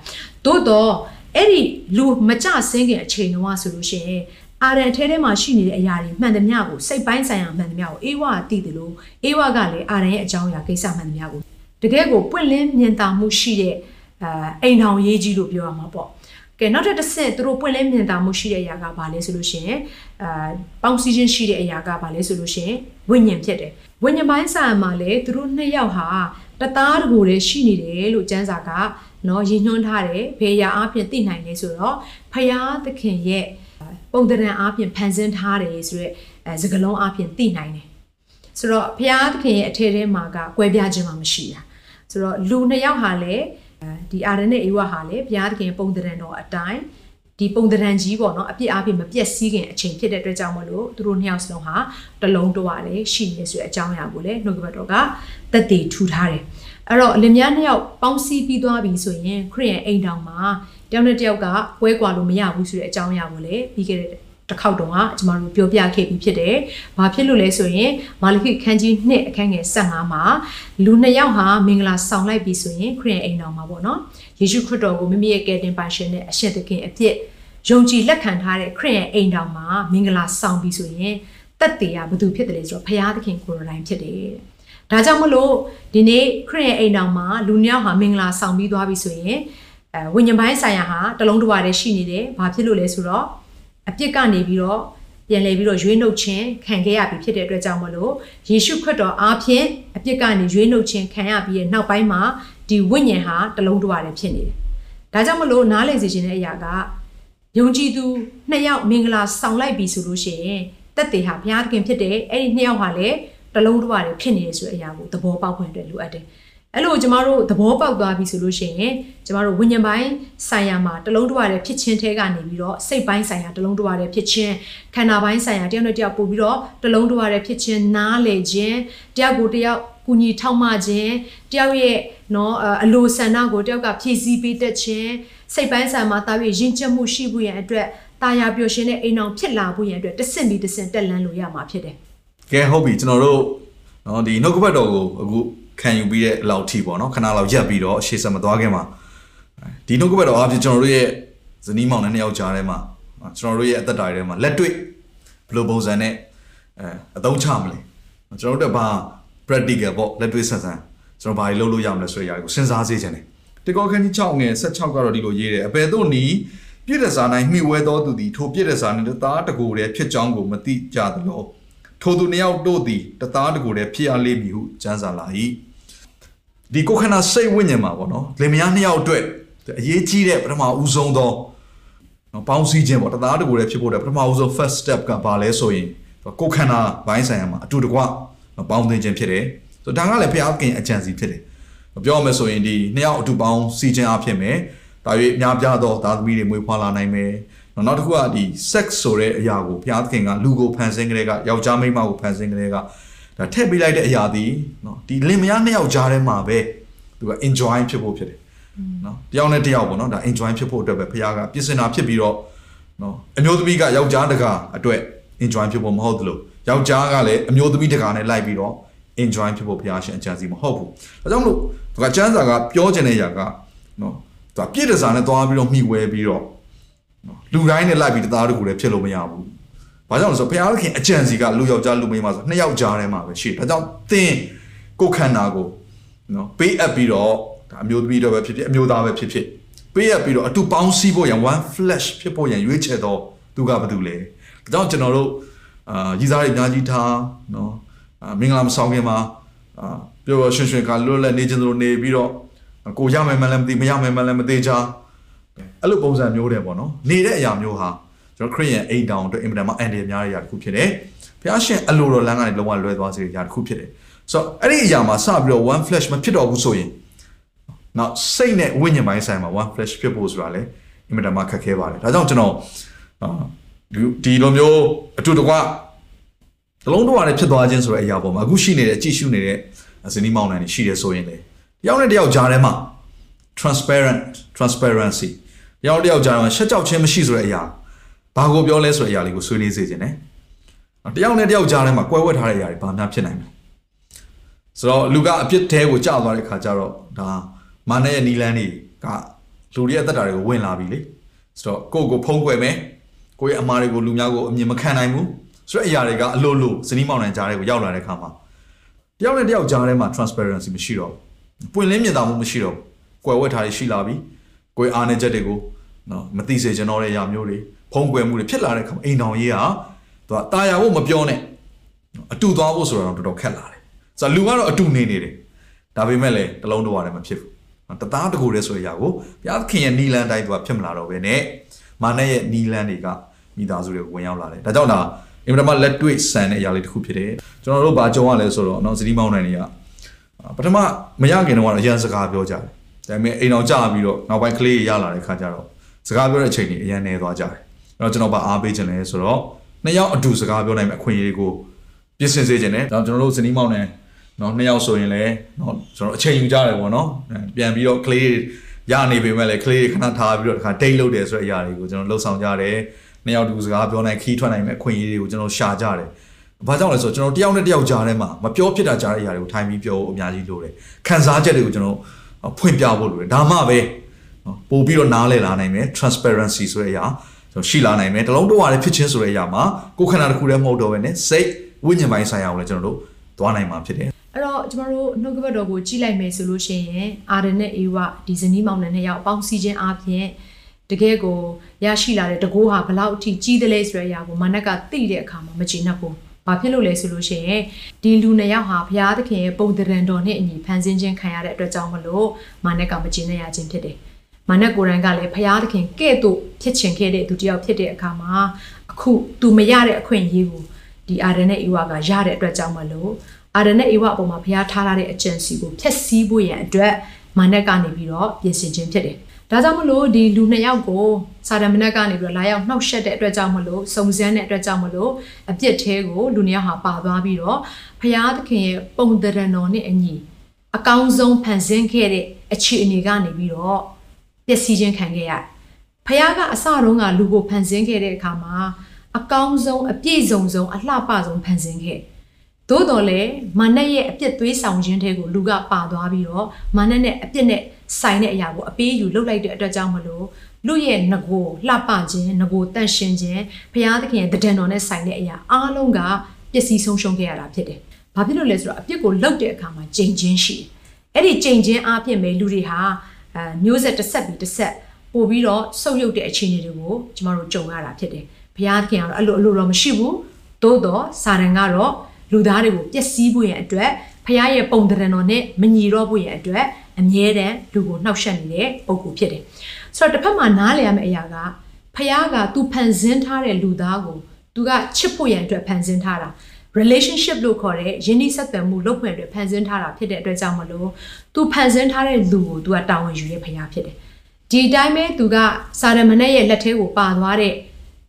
သို့တော့အဲ့ဒီလူမကြဆင်းခင်အချိန်တုန်းကဆိုလို့ရှိရင် အာရန်ထဲထဲမှာရှိနေတဲ့အရာတွေမှန်သမျှကိုစိတ်ပိုင်းဆိုင်ရာမှန်သမျှကိုအေးဝကသိတယ်လို့အေးဝကလည်းအာရန်ရဲ့အကြောင်းအရာကိစ္စမှန်သမျှကိုတကယ်ကိုပွင့်လင်းမြင်သာမှုရှိတဲ့အာအိမ်ထောင်ရေးကြီးလို့ပြောရမှာပေါ့ကဲနောက်ထပ်တစ်ဆင့်သူတို့ပွင့်လင်းမြင်သာမှုရှိတဲ့အရာကဘာလဲဆိုလို့ရှိရင်အာပေါင်းစည်းခြင်းရှိတဲ့အရာကဘာလဲဆိုလို့ရှိရင်ဝိညာဉ်ဖြစ်တယ်ဝိညာဉ်ပိုင်းဆိုင်မှာလည်းသူတို့နှစ်ယောက်ဟာတသားတကူတည်းရှိနေတယ်လို့ကျမ်းစာကနော်ရည်ညွှန်းထားတယ်ဘေးရာအပြင်သိနိုင်လဲဆိုတော့ဖယားသခင်ရဲ့ ပုံသဏ္ဍာန်အပြင်ဖန်ဆင်းထားတယ်ဆိုရက်အဲစကလုံးအပြင်သိနိုင်တယ်ဆိုတော့ဖယားသခင်ရဲ့အထည်ထဲမှာကကွဲပြားခြင်းမှမရှိတာဆိုတော့လူနှစ်ယောက်ဟာလည်းဒီအာရနဲ့အေဝါဟာလည်းဘုရားသခင်ပုံသဏ္ဍာန်တော်အတိုင်းဒီပုံသဏ္ဍာန်ကြီးပေါ့နော်အပြစ်အပြစ်မပြက်စီးခင်အချိန်ဖြစ်တဲ့အတွက်ကြောင့်မလို့သူတို့နှစ်ယောက်စလုံးဟာတလုံးတဝါလည်းရှိနေဆိုတဲ့အကြောင်းအရာကိုလည်းနှုတ်ကပတ်တော်ကသက်သေထူထားတယ် အဲ့တော့လင်မယားနှစ်ယောက်ပေါင်းစည်းပြီးသွားပြီဆိုရင်ခရစ်ယာန်အိမ်တော်မှာတယောက်နဲ့တယောက်ကပွဲကွာလို့မရဘူးဆိုတဲ့အကြောင်းအရာကိုလည်းပြီးခဲ့တဲ့တစ်ခေါက်တုန်းကကျွန်တော်တို့ပြောပြခဲ့ပြီးဖြစ်တယ်။ဘာဖြစ်လို့လဲဆိုရင်မာလခိခန်းကြီး2အခန်းငယ်15မှာလူနှစ်ယောက်ဟာမင်္ဂလာဆောင်လိုက်ပြီဆိုရင်ခရစ်ယာန်အိမ်တော်မှာပေါ့နော်။ယေရှုခရစ်တော်ကိုမိမိရဲ့ကယ်တင်ပိုင်ရှင်နဲ့အရှင်သခင်အဖြစ်ယုံကြည်လက်ခံထားတဲ့ခရစ်ယာန်အိမ်တော်မှာမင်္ဂလာဆောင်ပြီဆိုရင်တက်တေကဘာသူဖြစ်တယ်လဲဆိုတော့ဘုရားသခင်ကိုယ်တိုင်ဖြစ်တယ်။ ဒါကြောင့်မလို့ဒီနေ့ခရစ်ယာန်အိမ်တော်မှာလူနှစ်ယောက်ဟာမင်္ဂလာဆောင်ပြီးသွားပြီဆိုရင်အဲဝိညာဉ်ပိုင်းဆိုင်ရာဟာတလုံးတစ်ဝါတည်းရှိနေတယ်။ဘာဖြစ်လို့လဲဆိုတော့အပြစ်ကနေပြီးတော့ပြန်လဲပြီးတော့ရွေးနှုတ်ခြင်းခံခဲ့ရပြီဖြစ်တဲ့အတွက်ကြောင့်မလို့ယေရှုခရစ်တော်အားဖြင့်အပြစ်ကနေရွေးနှုတ်ခြင်းခံရပြီးရဲ့နောက်ပိုင်းမှာဒီဝိညာဉ်ဟာတလုံးတစ်ဝါတည်းဖြစ်နေတယ်။ဒါကြောင့်မလို့နားလည်စေခြင်းတဲ့အရာကယုံကြည်သူနှစ်ယောက်မင်္ဂလာဆောင်လိုက်ပြီဆိုလို့ရှိရင်တက်တေဟာဘုရားသခင်ဖြစ်တယ်အဲ့ဒီနှစ်ယောက်ဟာလည်း တလုံးတစ်ဝါတည်းဖြစ်နေတယ်ဆိုတဲ့အရာကိုသဘောပေါက်ခွင့်အတွက်လိုအပ်တယ်။အဲ့လိုကျမတို့သဘောပေါက်သွားပြီဆိုလို့ရှိရင်ကျမတို့ဝိညာဉ်ပိုင်းဆိုင်ရာမှာတလုံးတဝရတဲ့ဖြစ်ချင်းထဲကနေပြီးတော့စိတ်ပိုင်းဆိုင်ရာတလုံးတဝရတဲ့ဖြစ်ချင်းခန္ဓာပိုင်းဆိုင်ရာတယောက်နဲ့တယောက်ပို့ပြီးတော့တလုံးတဝရတဲ့ဖြစ်ချင်းနားလေခြင်းတယောက်ကိုတယောက်ကူညီထောက်မခြင်းတယောက်ရဲ့နော်အလိုဆန္ဒကိုတယောက်ကဖြည့်ဆည်းပေးတတ်ခြင်းစိတ်ပိုင်းဆိုင်မှာတာပြီးရင်ကျက်မှုရှိဖို့ရန်အတွက်တာယာပျော်ရှင်တဲ့အိမ်အောင်ဖြစ်လာဖို့ရန်အတွက်တဆင့်ပြီးတဆင့်တက်လန်းလို့ရမှာဖြစ်တယ်။ ကဲဟုတ်ပြီကျွန်တော်တို့နော်ဒီနှုတ်ကပတ်တော်ကိုအခုခံယူပြီးတဲ့အလောက်ထိပေါ့နော်ခဏလောက်ရက်ပြီးတော့ရှေ့ဆက်မသွားခင်မှာဒီနှုတ်ကပတ်တော်အားဖြင့်ကျွန်တော်တို့ရဲ့ဇနီးမောင်နဲ့နှစ်ယောက်ကြားထဲမှာကျွန်တော်တို့ရဲ့အသက်တာတွေထဲမှာလက်တွေ့ဘယ်လိုပုံစံနဲ့အဲအသုံးချမလဲကျွန်တော်တို့ကဘာ practical ပေါ့လက်တွေ့ဆန်းဆန်းကျွန်တော်ဘာတွေလုပ်လို့ရမလဲဆိုတဲ့အရာကိုစဉ်းစားစေချင်တယ်တေကောခန်းကြီး6ငယ်16ကတော့ဒီလိုရေးတယ်အဘယ်သို့နီးပြည့်တဲ့စာ၌မှီဝဲတော်သူသည်ထိုပြည့်တဲ့စာနှင့်သားတကူတည်းဖြစ်ကြောင်းကိုမသိကြသလို ထိုသူနှစ်ယောက်တို့သည်တသားတကူတည်းဖြစ်ရလိမ့်မည်ဟုကျမ်းစာလာ၏ဒီကိုခန္ဓာစိတ်ဝိညာဉ်မှာပေါ့နော်လင်မယားနှစ်ယောက်အတွက်အရေးကြီးတဲ့ပထမဦးဆုံးသောနော်ပေါင်းစည်းခြင်းပေါ့တသားတကူလည်းဖြစ်ဖို့တဲ့ပထမဦးဆုံး first step ကဘာလဲဆိုရင်ကိုခန္ဓာဘိုင်းဆိုင်ရာမှာအတူတကွပေါင်းသင်ခြင်းဖြစ်တယ်ဆိုတော့ဒါကလည်းဖျားခင်အကြံစီဖြစ်တယ်ပြောရမယ်ဆိုရင်ဒီနှစ်ယောက်အတူပေါင်းစည်းခြင်းအဖြစ်မယ်ဒါ၍အများပြားသောသားသမီးတွေမွေးဖွားလာနိုင်မယ် နောက်တစ်ခုကဒီ sex ဆိုတဲ့အရာကိုဘုရားသခင်ကလူကိုဖန်ဆင်းကလေးကယောက်ျားမိန်းမကိုဖန်ဆင်းကလေးကဒါထည့်ပေးလိုက်တဲ့အရာဒီနော်ဒီလင်မယားနှစ်ယောက်ကြားထဲမှာပဲသူက enjoy ဖြစ်ဖို့ဖြစ်တယ်နော်တယောက်နဲ့တယောက်ပေါ့နော်ဒါ enjoy ဖြစ်ဖို့အတွက်ပဲဖခင်ကပြင်ဆင်တာဖြစ်ပြီးတော့နော်အမျိုးသမီးကယောက်ျားတကာအတွက် enjoy ဖြစ်ဖို့မဟုတ်သလိုယောက်ျားကလည်းအမျိုးသမီးတကာနဲ့လိုက်ပြီးတော့ enjoy ဖြစ်ဖို့ဖခင်ရှင်အကြံစီမဟုတ်ဘူးဒါကြောင့်မလို့သူကကျမ်းစာကပြောချင်တဲ့အရာကနော်သူကပြည့်တစားနဲ့သွားပြီးတော့မှီဝဲပြီးတော့နော် လူတိုင်းနဲ့လိုက်ပြီးတသားတကူလည်းဖြစ်လို့မရဘူး။ဘာကြောင့်လဲဆိုတော့ဘုရားသခင်အကြံစီကလူယောက်ျားလူမိန်းမဆိုနှစ်ယောက်ကြားထဲမှာပဲရှိတယ်။ဒါကြောင့်သင်ကိုခန္ဓာကိုနော်ပေးအပ်ပြီးတော့ဒါအမျိုးသမီးတော့ပဲဖြစ်ဖြစ်အမျိုးသားပဲဖြစ်ဖြစ်ပေးအပ်ပြီးတော့အတူပေါင်းစည်းဖို့ရန် one flesh ဖြစ်ဖို့ရန်ရွေးချယ်တော့သူကဘာတူလဲ။ဒါကြောင့်ကျွန်တော်တို့အာရည်စားတွေအများကြီးထားနော်အာမင်္ဂလာမဆောင်ခင်မှာအာပြောရွှင်ရွှင်ကလွတ်လပ်နေခြင်းတို့နေပြီးတော့ကိုရမယ်မှလည်းမသိမရမယ်မှလည်းမသိချာ အဲ့လိုပုံစံမျိုးတွေပေါ့နော်နေတဲ့အရာမျိုးဟာကျွန်တော်ခရစ်ယာန်အိမ်တောင်အတွက်အင်မတန်မှအန်ဒီများတဲ့အရာတစ်ခုဖြစ်တယ်ဘုရားရှင်အလိုတော်လမ်းကနေလုံးဝလွဲသွားစေတဲ့အရာတစ်ခုဖြစ်တယ်ဆိုတော့အဲ့ဒီအရာမှာစပြီးတော့ one flash မဖြစ်တော့ဘူးဆိုရင်နောက်စိတ်နဲ့ဝိညာဉ်ပိုင်းဆိုင်မှာ one flash ဖြစ်ဖို့ဆိုတာလေအင်မတန်မှခက်ခဲပါတယ်ဒါကြောင့်ကျွန်တော်အာဒီဒီလိုမျိုးအတူတကွတလုံးတော်ရဖြစ်သွားခြင်းဆိုတဲ့အရာပေါ်မှာအခုရှိနေတဲ့အကြည့်ရှုနေတဲ့ဇနီးမောင်နှံတွေရှိတယ်ဆိုရင်လေတယောက်နဲ့တယောက်ကြားထဲမှာ transparent transparency တ ယောက်တယောက်ကြားထဲမှာရှက်ကြောက်ခြင်းမရှိဆိုတဲ့အရာဘာကိုပြောလဲဆိုတဲ့အရာလေးကိုဆွေးနွေးစေခြင်းနဲ့တယောက်နဲ့တယောက်ကြားထဲမှာကွဲဝဲထားတဲ့အရာတွေဘာများဖြစ်နိုင်မလဲဆိုတော့လူကအပြစ်တဲကိုကြောက်သွားတဲ့ခါကျတော့ဒါမာနရဲ့နီလန်းတွေကလူတွေရဲ့အသက်တာတွေကိုဝင်လာပြီလေဆိုတော့ကိုယ့်ကိုဖုံးကွယ်မယ်ကိုယ့်ရဲ့အမားတွေကိုလူများကိုအမြင်မခံနိုင်ဘူးဆိုတဲ့အရာတွေကအလိုလိုဇနီးမောင်နှံကြားတွေကိုရောက်လာတဲ့ခါမှာတယောက်နဲ့တယောက်ကြားထဲမှာ transparency မရှိတော့ဘူးပွင့်လင်းမြင်သာမှုမရှိတော့ဘူးကွယ်ဝဲထားတွေရှိလာပြီကိုယ်အားနေချက်တွေကို နော်မသိစေချင်တော့တဲ့အရာမျိုးတွေဖုံးကွယ်မှုတွေဖြစ်လာတဲ့ခါမှာအိမ်တော်ရေးဟာသူကတာယာဖို့မပြောနဲ့အတူသွားဖို့ဆိုတော့တော်တော်ခက်လာတယ်ဆိုတော့လူကတော့အတူနေနေတယ်ဒါပေမဲ့လည်းတလုံးတော့ရတယ်မဖြစ်ဘူးတသားတကူတည်းဆိုတဲ့အရာကိုဘုရားသခင်ရဲ့နီလန်းတိုင်းသူကဖြစ်မလာတော့ဘဲနဲ့မာနရဲ့နီလန်းတွေကမိသားစုတွေကိုဝင်ရောက်လာတယ်ဒါကြောင့်ဒါအင်မတန်မှလက်တွေ့ဆန်တဲ့အရာလေးတစ်ခုဖြစ်တယ်ကျွန်တော်တို့ဘာကြုံရလဲဆိုတော့နော်စတီးမောင်းနိုင်တွေကပထမမရခင်တော့အရန်စကားပြောကြတယ်ဒါပေမဲ့အိမ်အောင်ကြာပြီးတော့နောက်ပိုင်းကလေးရလာတဲ့ခါကျတော့ စကားပြောတဲ့အချိန်ကြီးအရန်နေသွားကြတယ်အဲ့တော့ကျွန်တော်ဗအားပေးခြင်းလဲဆိုတော့နှစ်ယောက်အတူစကားပြောနိုင်မယ့်အခွင့်အရေးကိုပြင်ဆင်စေခြင်းနဲ့ဒါကျွန်တော်တို့စနီးမောင်းနေနော်နှစ်ယောက်ဆိုရင်လည်းနော်ကျွန်တော်အချိန်ယူကြတယ်ပေါ့နော်ပြန်ပြီးတော့ကလေးရနေပေမဲ့လည်းကလေးခဏထားပြီးတော့တခါတိတ်လို့တယ်ဆိုတဲ့အရာတွေကိုကျွန်တော်လှုပ်ဆောင်ကြတယ်နှစ်ယောက်တူစကားပြောနိုင်ခီးထွက်နိုင်မယ့်အခွင့်အရေးတွေကိုကျွန်တော်ရှာကြတယ်။ဘာကြောင့်လဲဆိုတော့ကျွန်တော်တယောက်နဲ့တယောက်ကြားထဲမှာမပြောဖြစ်တာကြားတဲ့အရာတွေကိုထိုင်ပြီးပြောဖို့အများကြီးလိုတယ်။ခံစားချက်တွေကိုကျွန်တော်ဖွင့်ပြဖို့လိုတယ်။ဒါမှပဲ နော်ပို့ပြီးတော့နားလည်လာနိုင်မယ် transparency ဆိုတဲ့အရာကျွန်တော်ရှိလာနိုင်မယ်။တလုံးတော့ရတဲ့ဖြစ်ချင်းဆိုတဲ့အရာမှာကိုယ်ခန္ဓာတစ်ခုတည်းမဟုတ်တော့ဘဲနဲ့စိတ်ဝိညာဉ်ပိုင်းဆိုင်ရာကိုလည်းကျွန်တော်တို့သွားနိုင်မှာဖြစ်တယ်။အဲ့တော့ကျမတို့နှုတ်ကပတ်တော်ကိုကြည့်လိုက်မယ်ဆိုလို့ရှိရင်အာရနဲ့အေဝဒီဇနီးမောင်နှံနှစ်ယောက်ပေါင်းစည်းခြင်းအပြင်တကယ်ကိုရရှိလာတဲ့တကိုးဟာဘလောက်အထိကြီးသလဲဆိုတဲ့အရာကိုမနက်ကသိတဲ့အခါမှာမကျေနပ်ဘူး။ဘာဖြစ်လို့လဲဆိုလို့ရှိရင်ဒီလူနှစ်ယောက်ဟာဘုရားသခင်ရဲ့ပုံတရံတော်နဲ့အညီဖန်ဆင်းခြင်းခံရတဲ့အတွက်ကြောင့်မလို့မနက်ကမကျေနပ်ရခြင်းဖြစ်တယ်။ မနက်ကိုယ်တိုင်ကလည်းဘုရားသခင်ကဲ့သို့ဖြစ်ချင်ခဲ့တဲ့သူတစ်ယောက်ဖြစ်တဲ့အခါမှာအခုသူမရတဲ့အခွင့်အရေးကိုဒီအာရနဲ့အေဝကရတဲ့အတွက်ကြောင့်မလို့အာရနဲ့အေဝအပေါ်မှာဘုရားထားထားတဲ့အကျင့်စီကိုဖျက်ဆီးဖို့ရန်အတွက်မနက်ကနေပြီးတော့ပြင်ဆင်ခြင်းဖြစ်တယ်။ဒါကြောင့်မလို့ဒီလူနှစ်ယောက်ကိုစာတမနက်ကနေပြီးတော့လာရောက်နှောက်ယှက်တဲ့အတွက်ကြောင့်မလို့စုံစမ်းတဲ့အတွက်ကြောင့်မလို့အပြစ်သေးကိုလူနှစ်ယောက်ဟာပါသွားပြီးတော့ဘုရားသခင်ရဲ့ပုံတရံတော်နဲ့အညီအကောင်းဆုံးဖန်ဆင်းခဲ့တဲ့အခြေအနေကနေပြီးတော့ ပျက်စီးခြင်းခံခဲ့ရတယ်။ဘုရားကအစတုန်းကလူကိုဖန်ဆင်းခဲ့တဲ့အခါမှာအကောင်းဆုံးအပြည့်စုံဆုံးအလှပဆုံးဖန်ဆင်းခဲ့။သို့တော်လည်းမာနရဲ့အပြစ်သွေးဆောင်ခြင်းတွေကိုလူကပါသွားပြီးတော့မာနနဲ့အပြစ်နဲ့ဆိုင်တဲ့အရာကိုအပေးယူလုပ်လိုက်တဲ့အတွက်ကြောင့်မလို့လူရဲ့ငကိုလှပခြင်းငကိုတန့်ရှင်းခြင်းဘုရားသခင်ရဲ့တဒံတော်နဲ့ဆိုင်တဲ့အရာအားလုံးကပျက်စီးဆုံးရှုံးခဲ့ရတာဖြစ်တယ်။ဘာဖြစ်လို့လဲဆိုတော့အပြစ်ကိုလုပ်တဲ့အခါမှာကြိမ်ချင်းရှိတယ်။အဲ့ဒီကြိမ်ချင်းအားဖြင့်ပဲလူတွေဟာ အဲမျိုးဆက်တစ်ဆက်ပြီးတစ်ဆက်ပို့ပြီးတော့ဆုပ်ယုပ်တဲ့အခြေအနေတွေကိုကျမတို့ကြုံရတာဖြစ်တယ်။ဘုရားသခင်ကတော့အဲ့လိုအလိုတော့မရှိဘူး။သို့တော့စာရန်ကတော့လူသားတွေကိုပျက်စီးဖို့ရန်အတွက်ဖခင်ရဲ့ပုံတရံတော်နဲ့မညီတော့ဖို့ရန်အတွက်အမြဲတမ်းလူကိုနှောက်ယှက်နေတဲ့ပုံကူဖြစ်တယ်။ဆိုတော့တစ်ဖက်မှာနားလည်ရမယ့်အရာကဖခင်ကသူဖန်ဆင်းထားတဲ့လူသားကိုသူကချစ်ဖို့ရန်အတွက်ဖန်ဆင်းထားတာ relationship လို့ခေါ်တဲ့ယဉ်ဤဆက်သွယ်မှုလုပ်ဖွယ်အတွက်ဖန်ဆင်းထားတာဖြစ်တဲ့အတွက်ကြောင့်မလို့သူဖန်ဆင်းထားတဲ့လူကိုသူကတာဝန်ယူတဲ့ဖခင်ဖြစ်တယ်။ဒီအတိုင်းပဲသူကစာရမဏေရဲ့လက်ထဲကိုပါသွားတဲ့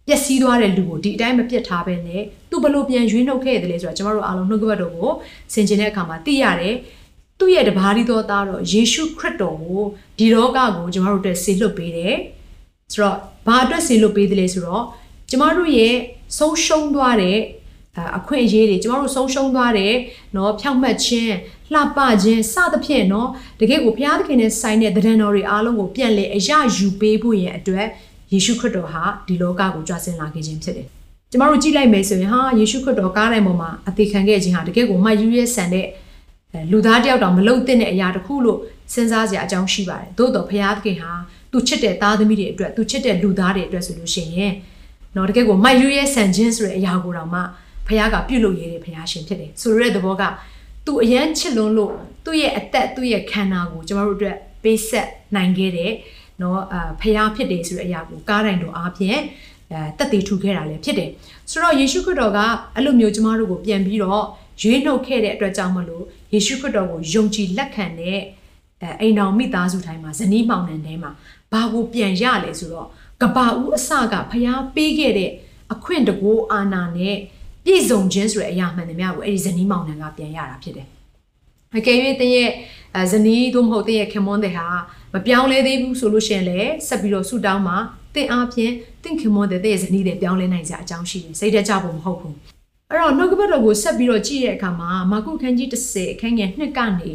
ပျက်စီးသွားတဲ့လူကိုဒီအတိုင်းမပြစ်ထားပဲနဲ့သူဘလို့ပြန်ရွေးနှုတ်ခဲ့တယ်လေဆိုတော့ကျမတို့အားလုံးနှုတ်ကပတ်တော်ကိုဆင်ခြင်တဲ့အခါမှာသိရတယ်သူ့ရဲ့တပါးဒီတော်သားတော့ယေရှုခရစ်တော်ကိုဒီလောကကိုကျမတို့အတွက်ဆေလွတ်ပေးတယ်ဆိုတော့ဘာအတွက်ဆေလွတ်ပေးတယ်လဲဆိုတော့ကျမတို့ရဲ့ဆုံးရှုံးသွားတဲ့ အခွင့်အရေးတွေကျမတို့ဆုံးရှုံးသွားတဲ့เนาะဖြောင့်မတ်ခြင်းလှပခြင်းစသဖြင့်เนาะတကယ်ကိုဘုရားသခင်နဲ့ဆိုင်တဲ့တရံတော်တွေအားလုံးကိုပြန်လည်အရယူပေးဖို့ရန်အတွက်ယေရှုခရစ်တော်ဟာဒီလောကကိုကြွဆင်းလာခဲ့ခြင်းဖြစ်တယ်။ကျမတို့ကြည့်လိုက်မယ်ဆိုရင်ဟာယေရှုခရစ်တော်ကားတိုင်းပေါ်မှာအသေးခံခဲ့ခြင်းဟာတကယ်ကိုမှတ်ယူရဲဆန်တဲ့လူသားတယောက်တောင်မလုံသင့်တဲ့အရာတစ်ခုလို့စဉ်းစားစရာအကြောင်းရှိပါတယ်။သို့တော်ဘုရားသခင်ဟာသူချစ်တဲ့သားသမီးတွေအတွက်သူချစ်တဲ့လူသားတွေအတွက်ဆိုလို့ရှိရင်တော့တကယ်ကိုမှတ်ယူရဲဆန်ခြင်းဆိုတဲ့အရာကိုတော့မှ ဖခင်ကပြုလုပ်ရတဲ့ဖခင်ရှင်ဖြစ်တယ်ဆိုလိုတဲ့သဘောကသူအရန်ချစ်လွန်းလို့သူ့ရဲ့အသက်သူ့ရဲ့ခန္ဓာကိုကျမတို့အတွက်ပေးဆက်နိုင်ခဲ့တဲ့နော်အာဖခင်ဖြစ်တယ်ဆိုတဲ့အရာကိုကားတိုင်းတို့အားဖြင့်အဲတက်တည်ထူခဲ့တာလည်းဖြစ်တယ်ဆိုတော့ယေရှုခရစ်တော်ကအဲ့လိုမျိုးကျမတို့ကိုပြန်ပြီးတော့ရွေးနှုတ်ခဲ့တဲ့အတွက်ကြောင့်မလို့ယေရှုခရစ်တော်ကိုယုံကြည်လက်ခံတဲ့အဲအိမ်တော်မိသားစုတိုင်းမှာဇနီးမောင်နှံထဲမှာဘာကိုပြန်ရလဲဆိုတော့ကဘာဦးအစကဖျားပေးခဲ့တဲ့အခွင့်တကူအာနာနဲ့ ပြည့်စုံခြင်းဆိုတဲ့အရာမှန်တယ်များကိုအဲ့ဒီဇနီးမောင်နှံကပြန်ရတာဖြစ်တယ်အကယ်၍တင်းရဲ့ဇနီးသို့မဟုတ်တင်းရဲ့ခင်မွန်းတဲ့ဟာမပြောင်းလဲသေးဘူးဆိုလို့ရှိရင်လည်းဆက်ပြီးတော့ဆူတောင်းမှာတင်းအားဖြင့်တင်းခင်မွန်းတဲ့တင်းရဲ့ဇနီးတွေပြောင်းလဲနိုင်စရာအကြောင်းရှိတယ်စိတ်တကြဖို့မဟုတ်ဘူးအဲ့တော့နှုတ်ကပတ်တော်ကိုဆက်ပြီးတော့ကြည့်တဲ့အခါမှာမာကုခန်းကြီး30အခန်းငယ်2ကနေ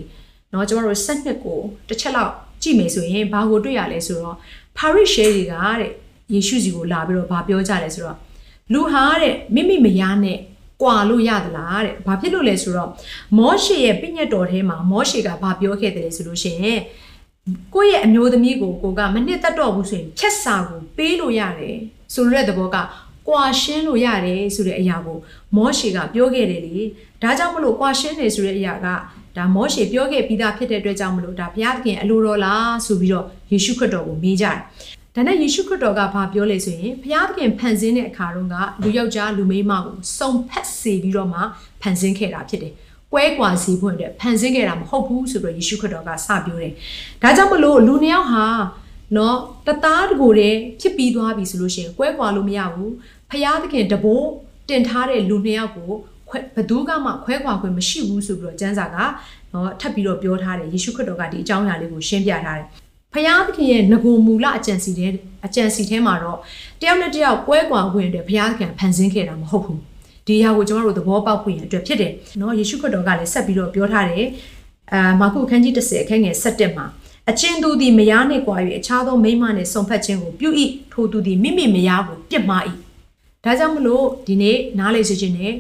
เนาะကျမတို့7ကိုတစ်ချက်လောက်ကြည့်မယ်ဆိုရင်ဘာကိုတွေ့ရလဲဆိုတော့ပါရစ်ရှဲတွေကတဲ့ယေရှုစီကိုလာပြီးတော့ဗာပြောကြတယ်ဆိုတော့ လူဟာတဲ့မိမိမယားနဲ့ကွာလို့ရသလားတဲ့ဘာဖြစ်လို့လဲဆိုတော့မောရှေရဲ့ပြည့်ညတ်တော်ထဲမှာမောရှေကဘာပြောခဲ့တယ်ဆိုလို့ရှိရင်ကိုယ့်ရဲ့အမျိုးသမီးကိုကိုကမနစ်သက်တော့ဘူးဆိုရင်ချက်စာကိုပေးလို့ရတယ်ဆိုတဲ့သဘောကကွာရှင်းလို့ရတယ်ဆိုတဲ့အရာကိုမောရှေကပြောခဲ့တယ်လေဒါကြောင့်မလို့ကွာရှင်းတယ်ဆိုတဲ့အရာကဒါမောရှေပြောခဲ့ပြီးသားဖြစ်တဲ့အတွက်ကြောင့်မလို့ဒါဘုရားသခင်အလိုတော်လားဆိုပြီးတော့ယေရှုခရစ်တော်ကိုမေးကြတယ်။ ဒါနဲ့ယေရှုခရစ်တော်ကဘာပြောလဲဆိုရင်ဘုရားသခင်ဖန်ဆင်းတဲ့အခါတုန်းကလူယောက်ျားလူမိန်းမကိုစုံဖက်စေပြီးတော့မှဖန်ဆင်းခဲ့တာဖြစ်တယ်။ကွဲကွာစီဖို့အတွက်ဖန်ဆင်းခဲ့တာမဟုတ်ဘူးဆိုတော့ယေရှုခရစ်တော်ကစပြောတယ်။ဒါကြောင့်မလို့လူနှစ်ယောက်ဟာနော်တသားတကိုယ်တည်းဖြစ်ပြီးသွားပြီဆိုလို့ရှိရင်ကွဲကွာလို့မရဘူး။ဘုရားသခင်တဘိုးတင်ထားတဲ့လူနှစ်ယောက်ကိုဘသူကမှခွဲခွာခွင့်မရှိဘူးဆိုပြီးတော့ကျမ်းစာကနော်ထပ်ပြီးတော့ပြောထားတယ်ယေရှုခရစ်တော်ကဒီအကြောင်းအရာလေးကိုရှင်းပြထားတယ် ဖယားသခင်ရဲ့ငကိုမူလအကြံစီတဲ့အကြံစီထဲမှာတော့တယောက်နဲ့တယောက်ကွဲကွာဝင်တဲ့ဖယားသခင်ဖန်ဆင်းခဲ့တာမဟုတ်ဘူးဒီအရာကိုကျွန်တော်တို့သဘောပေါက်ဖို့ရန်အတွက်ဖြစ်တယ်နော်ယေရှုခရစ်တော်ကလည်းဆက်ပြီးတော့ပြောထားတယ်အာမာကုခန်းကြီး30အခန်းငယ်7မှာအချင်းသူသည်မယားနှင့်ကွာ၍အခြားသောမိန်းမနှင့်ဆုံဖက်ခြင်းကိုပြု၏ထိုသူသည်မိမိမယားကိုပြစ်မှား၏ဒါကြောင့်မလို့ဒီနေ့နားလေစေခြင်းနဲ့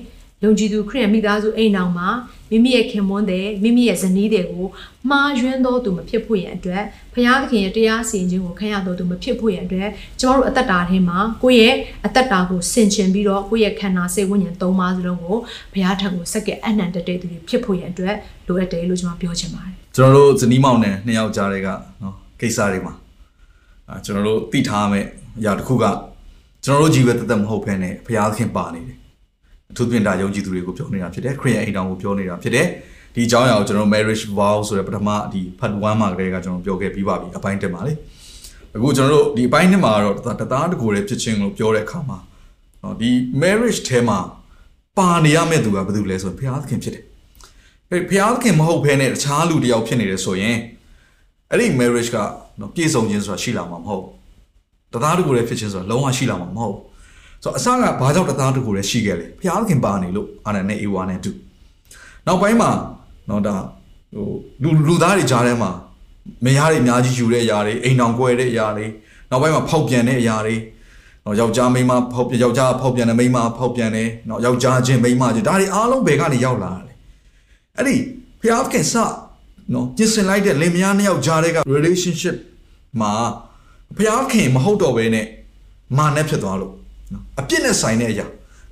ယုံကြည်သူခရစ်ယာန်မိသားစုအိမ်တော်မှာမိမိရဲ့ခင်မွန်းတဲ့မိမိရဲ့ဇနီးတွေကိုမှားယွင်းသောသူမဖြစ်ဖို့ရန်အတွက်ဘုရားသခင်ရဲ့တရားစီရင်ခြင်းကိုခံရတော်သူမဖြစ်ဖို့ရန်အတွက်ကျမတို့အသက်တာထဲမှာကိုယ့်ရဲ့အသက်တာကိုဆင်ခြင်ပြီးတော့ကိုယ့်ရဲ့ခန္ဓာစိတ်ဝိညာဉ်သုံးပါးစလုံးကိုဘုရားထံကိုစက္ကဲအနန္တတည်းသူတွေဖြစ်ဖို့ရန်အတွက်လိုအပ်တယ်လို့ကျွန်တော်ပြောချင်ပါတယ်ကျွန်တော်တို့ဇနီးမောင်နဲ့နှစ်ယောက်ကြားတဲ့ကနော်ကိစ္စတွေမှာအာကျွန်တော်တို့သိထားမယ်အရာတစ်ခုကကျွန်တော်တို့ကြီးပဲတသက်မဟုတ်ဘဲနဲ့ဘုရားသခင်ပါနေတယ် အထူးသဖြင့်ဒါယုံကြည်သူတွေကိုပြောနေတာဖြစ်တယ်ခရိယန်အိမ်တော်ကိုပြောနေတာဖြစ်တယ်ဒီအကြောင်းအရာကိုကျွန်တော် marriage vow ဆိုတဲ့ပထမဒီ part 1မှာကတည်းကကျွန်တော်ပြောခဲ့ပြီးပါပြီအပိုင်းတက်မှာလေအခုကျွန်တော်တို့ဒီအပိုင်းနှစ်မှာတော့တသားတကူလေးဖြစ်ချင်းလို့ပြောတဲ့အခါမှာနော်ဒီ marriage ထဲမှာပါနေရမယ့်သူကဘယ်သူလဲဆိုရင်ဘုရားသခင်ဖြစ်တယ်အဲ့ဘုရားသခင်မဟုတ်ဘဲနဲ့တခြားလူတယောက်ဖြစ်နေတယ်ဆိုရင်အဲ့ဒီ marriage ကနော်ပြည့်စုံခြင်းဆိုတာရှိလာမှာမဟုတ်တသားတကူလေးဖြစ်ချင်းဆိုတာလုံးဝရှိလာမှာမဟုတ် ဆိုတော့အစကဘာကြောင့်တသားတကူလေးရှိခဲ့လဲဘုရားသခင်ပါနေလို့အာနန်နဲ့အေဝါနဲ့တူနောက်ပိုင်းမှာနော်ဒါဟိုလူလူသားတွေကြားထဲမှာမယားတွေအများကြီးယူတဲ့အရာတွေအိမ်အောင်ကွဲတဲ့အရာတွေနောက်ပိုင်းမှာဖောက်ပြန်တဲ့အရာတွေနော်ယောက်ျားမိန်းမဖောက်ယောက်ျားဖောက်ပြန်တယ်မိန်းမဖောက်ပြန်တယ်နော်ယောက်ျားချင်းမိန်းမချင်းဒါတွေအားလုံးဘယ်ကနေရောက်လာလဲအဲ့ဒီဖျားခင်စနော်ပြင်ဆင်လိုက်တဲ့လင်မယားနှစ်ယောက်ကြားတဲ့က relationship မှာဖျားခင်မဟုတ်တော့ဘဲနဲ့မာနဲ့ဖြစ်သွားလို့ နော်အပြစ်နဲ့ဆိုင်တဲ့အရာ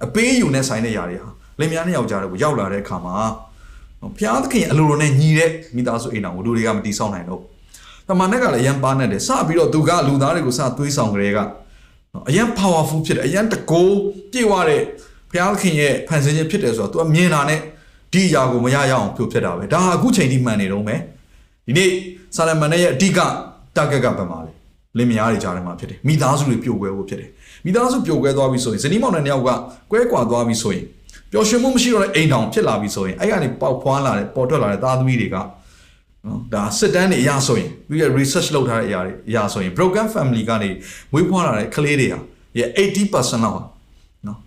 အပေးယူနဲ့ဆိုင်တဲ့အရာတွေဟာလင်မယားနှစ်ယောက်ကြားတဲ့ကိုရောက်လာတဲ့အခါမှာနော်ဖျားသခင်အလိုလိုနဲ့ညီတဲ့မိသားစုအိမ်တော်ကိုလူတွေကမတီးဆောင်နိုင်တော့တမန်နဲ့ကလည်းရန်ပါနဲ့တယ်စပြီးတော့သူကလူသားတွေကိုစသွေးဆောင်ကြတဲ့ကနော်အရန် powerful ဖြစ်တယ်အရန်တကိုးပြေဝတဲ့ဘုရားသခင်ရဲ့ဖန်ဆင်းခြင်းဖြစ်တယ်ဆိုတော့ तू အမြင်တာနဲ့ဒီအရာကိုမရရအောင်ပြုတ်ဖြစ်တာပဲဒါအခုချိန်ထိမှန်နေတော့မယ်ဒီနေ့ဆာလမန်ရဲ့အဓိက target ကဘာမှလဲလင်မယားတွေကြားထဲမှာဖြစ်တယ်မိသားစုတွေပြိုကွဲဖို့ဖြစ်တယ် မိသားစုပြိုကွဲသွားပြီဆိုရင်ဇနီးမောင်နှံတစ်ယောက်ကကွဲကွာသွားပြီဆိုရင်ပျော်ရွှင်မှုမရှိတော့တဲ့အိမ်တောင်ဖြစ်လာပြီဆိုရင်အဲ့ကနေပေါက်ဖွားလာတဲ့ပေါ်ထွက်လာတဲ့သားသမီးတွေကနော်ဒါစစ်တမ်းတွေအရာဆိုရင်သူရဲ့ research လုပ်ထားတဲ့အရာတွေအရာဆိုရင် broken family ကနေမွေးဖွားလာတဲ့ကလေးတွေဟာရဲ့80%လောက်ဟာနော်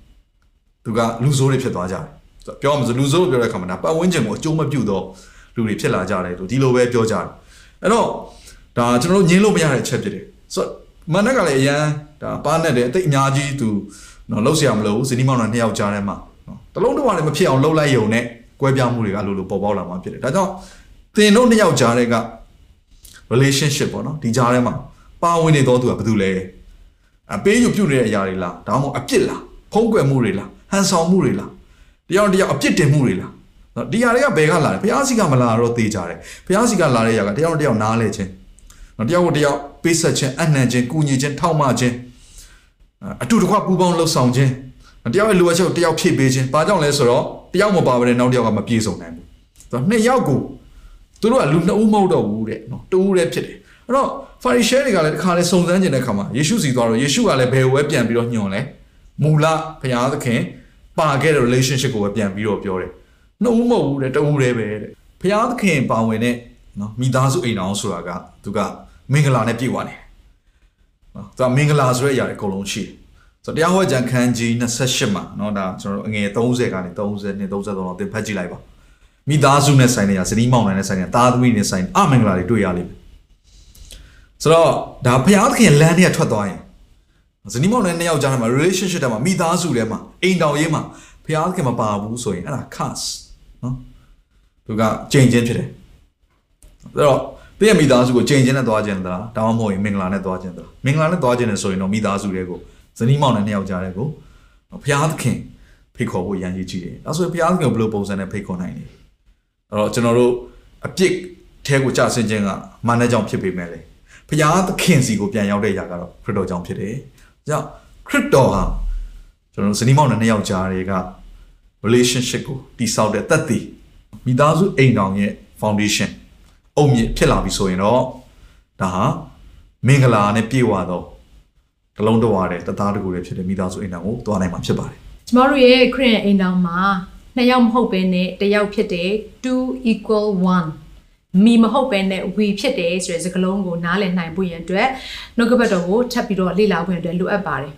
သူကလူဆိုးတွေဖြစ်သွားကြတယ်ဆိုတော့ပြောမှဆိုလူဆိုးလို့ပြောတဲ့အခါမှာဒါပတ်ဝန်းကျင်ကိုအကျိုးမပြုတော့လူတွေဖြစ်လာကြတယ်လို့ဒီလိုပဲပြောကြတယ်အဲ့တော့ဒါကျွန်တော်တို့ညင်းလို့မရတဲ့အချက်ဖြစ်တယ်ဆိုတော့မန်နက်ကလည်းအရန် ဒါပါနဲ့တယ်အသိအများကြီးသူနော်လှုပ်ဆရာမလို့ဇနီးမောင်နှံနှစ်ယောက်ကြားထဲမှာနော်တလုံးတော့လည်းမဖြစ်အောင်လှုပ်လိုက်ရုံနဲ့ကွဲပြားမှုတွေကလို့လို့ပေါ်ပေါက်လာမှာဖြစ်တယ်ဒါကြောင့်သင်တို့နှစ်ယောက်ကြားထဲက relationship ပေါ့နော်ဒီကြားထဲမှာပါဝင်နေတော့သူကဘာတူလဲအပေးယူပြုတ်နေတဲ့အရာတွေလားဒါမှမဟုတ်အပြစ်လားဖုံးကွယ်မှုတွေလားဟန်ဆောင်မှုတွေလားတယောက်တယောက်အပြစ်တင်မှုတွေလားနော်ဒီຢာတွေကဘယ်ကလာလဲဘုရားစီကမလာတော့သေကြတယ်ဘုရားစီကလာတဲ့ຢာကတယောက်တယောက်နားလဲခြင်းနော်တယောက်ကိုတယောက်ပေးဆက်ခြင်းအနှံ့ခြင်းကုညီခြင်းထောက်မခြင်း အတူတကွပူးပေါင်းလှုပ်ဆောင်ခြင်းတယောက်ရဲ့လိုအပ်ချက်ကိုတယောက်ဖြည့်ပေးခြင်းဘာကြောင့်လဲဆိုတော့တယောက်မပါဘဲနဲ့နောက်တယောက်ကမပြေဆုံးနိုင်ဘူးဆိုတော့နှစ်ယောက်ကိုသူတို့ကလူနှစ်ဦးမဟုတ်တော့ဘူးတဲ့နော်တူဦးတည်းဖြစ်တယ်အဲ့တော့ဖာရီရှဲတွေကလည်းတစ်ခါလဲစုံစမ်းကျင်တဲ့ခါမှာယေရှုစီသွားတော့ယေရှုကလည်းဘယ်ဝဲပြန်ပြီးတော့ညွှန်လဲမူလဘုရားသခင်ပါခဲ့တဲ့ relationship ကိုပဲပြန်ပြီးတော့ပြောတယ်နှစ်ဦးမဟုတ်ဘူးတဲ့တူဦးတည်းပဲတဲ့ဘုရားသခင်ပါဝင်တဲ့နော်မိသားစုအိမ်တော်ဆိုတာကသူကမင်္ဂလာနဲ့ပြည့်ဝတယ် နော်ဆိုတော့မင်္ဂလာဆိုတဲ့အရာတွေအကုန်လုံးရှိတယ်ဆိုတော့တရားဟောကြံခန်းကြီး28မှာနော်ဒါကျွန်တော်အငယ်30ကနေ30နဲ့33တော့သင်ဖတ်ကြည့်လိုက်ပါမိသားစုနဲ့ဆိုင်တဲ့အရာဇနီးမောင်နှံနဲ့ဆိုင်တဲ့သားသမီးနဲ့ဆိုင်အမင်္ဂလာတွေတွေ့ရလိမ့်မယ်ဆိုတော့ဒါဘုရားသခင်လမ်းတွေကထွက်သွားရင်ဇနီးမောင်နှံနှစ်ယောက်ကြားထဲမှာ relationship ထဲမှာမိသားစုထဲမှာအိမ်တော်ရေးမှာဘုရားသခင်မပါဘူးဆိုရင်အဲ့ဒါ curse နော်သူကကြိမ်ချင်းဖြစ်တယ်အဲ့တော့ တည့်ရမိသားစုကိုကြိမ်ချင်းနဲ့သွားခြင်းသလားတောင်းမဟုတ်ရင်မင်္ဂလာနဲ့သွားခြင်းသလားမင်္ဂလာနဲ့သွားခြင်းနဲ့ဆိုရင်တော့မိသားစုတွေကိုဇနီးမောင်နှံနှစ်ယောက်ကြားတဲ့ကိုဘုရားသခင်ဖိတ်ခေါ်ဖို့ရန်ကြီးကြည့်တယ်ဒါဆိုရင်ဘုရားသခင်ကိုဘယ်လိုပုံစံနဲ့ဖိတ်ခေါ်နိုင်လဲအဲ့တော့ကျွန်တော်တို့အပြစ်ထဲကိုကြာဆင်းခြင်းကမာနကြောင့်ဖြစ်ပေမဲ့လေဘုရားသခင်စီကိုပြန်ရောက်တဲ့ຢာကတော့ခရစ်တော်ကြောင့်ဖြစ်တယ်။ကြောင့်ခရစ်တော်ဟာကျွန်တော်တို့ဇနီးမောင်နှံနှစ်ယောက်ကြားတွေက relationship ကိုတည်ဆောက်တဲ့သက်သေမိသားစုအိမ်တော်ရဲ့ foundation အုံမြင့်ဖြစ်လာပြီဆိုရင်တော့ဒါဟာမင်္ဂလာနဲ့ပြည့်ဝသောတလုံးတော်ရတဲ့တသားတကူတွေဖြစ်တဲ့မိသားစုအိမ်တော်ကိုတွားနိုင်မှာဖြစ်ပါတယ်ကျမတို့ရဲ့ခရစ်ယာန်အိမ်တော်မှာနှစ်ယောက်မဟုတ်ဘဲနဲ့တစ်ယောက်ဖြစ်တယ်2 equal 1မိမဟုတ်ပဲနဲ့ we ဖြစ်တယ်ဆိုတဲ့စကားလုံးကိုနားလည်နိုင်ဖို့ရန်အတွက်နှုတ်ကပတ်တော်ကိုထပ်ပြီးတော့လေ့လာဖို့ရန်အတွက်လိုအပ်ပါတယ်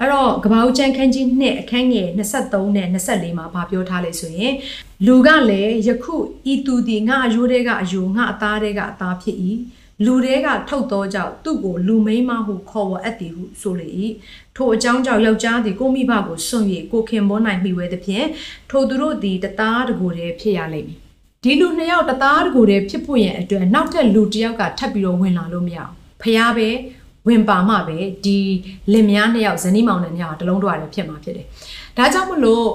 အဲ့တော့ကပ္ပဦးကျမ်းခန်းကြီး2အခန်းငယ်23နဲ့24မှာဗာပြောထားလေဆိုရင်လူကလည်းယခုဤသူသည်ငါအယိုးတဲကအယိုးငါအသားတဲကအသားဖြစ်၏လူတဲကထုတ်သောကြောင့်သူ့ကိုလူမိန်းမဟုခေါ်ဝေါ်အပ်သည်ဟုဆိုလေ၏ထိုအကြောင်းကြောင့်ယောက်ျားသည်ကိုမိဘကိုစွန့်၍ကိုခင်ပေါ်၌မိဝဲသဖြင့်ထိုသူတို့သည်တသားတကိုယ်တည်းဖြစ်ရလိမ့်မည်ဒီလူနှစ်ယောက်တသားတကိုယ်တည်းဖြစ်ဖို့ရန်အတွက်နောက်ထပ်လူတစ်ယောက်ကထပ်ပြီးတော့ဝင်လာလို့မရအောင်ဖះပဲ ဝင်ပါမှပဲဒီလင်မယားနှစ်ယောက်ဇနီးမောင်နှံနှစ်ယောက်တလုံးတွရတယ်ဖြစ်မှာဖြစ်တယ်ဒါကြောင့်မလို့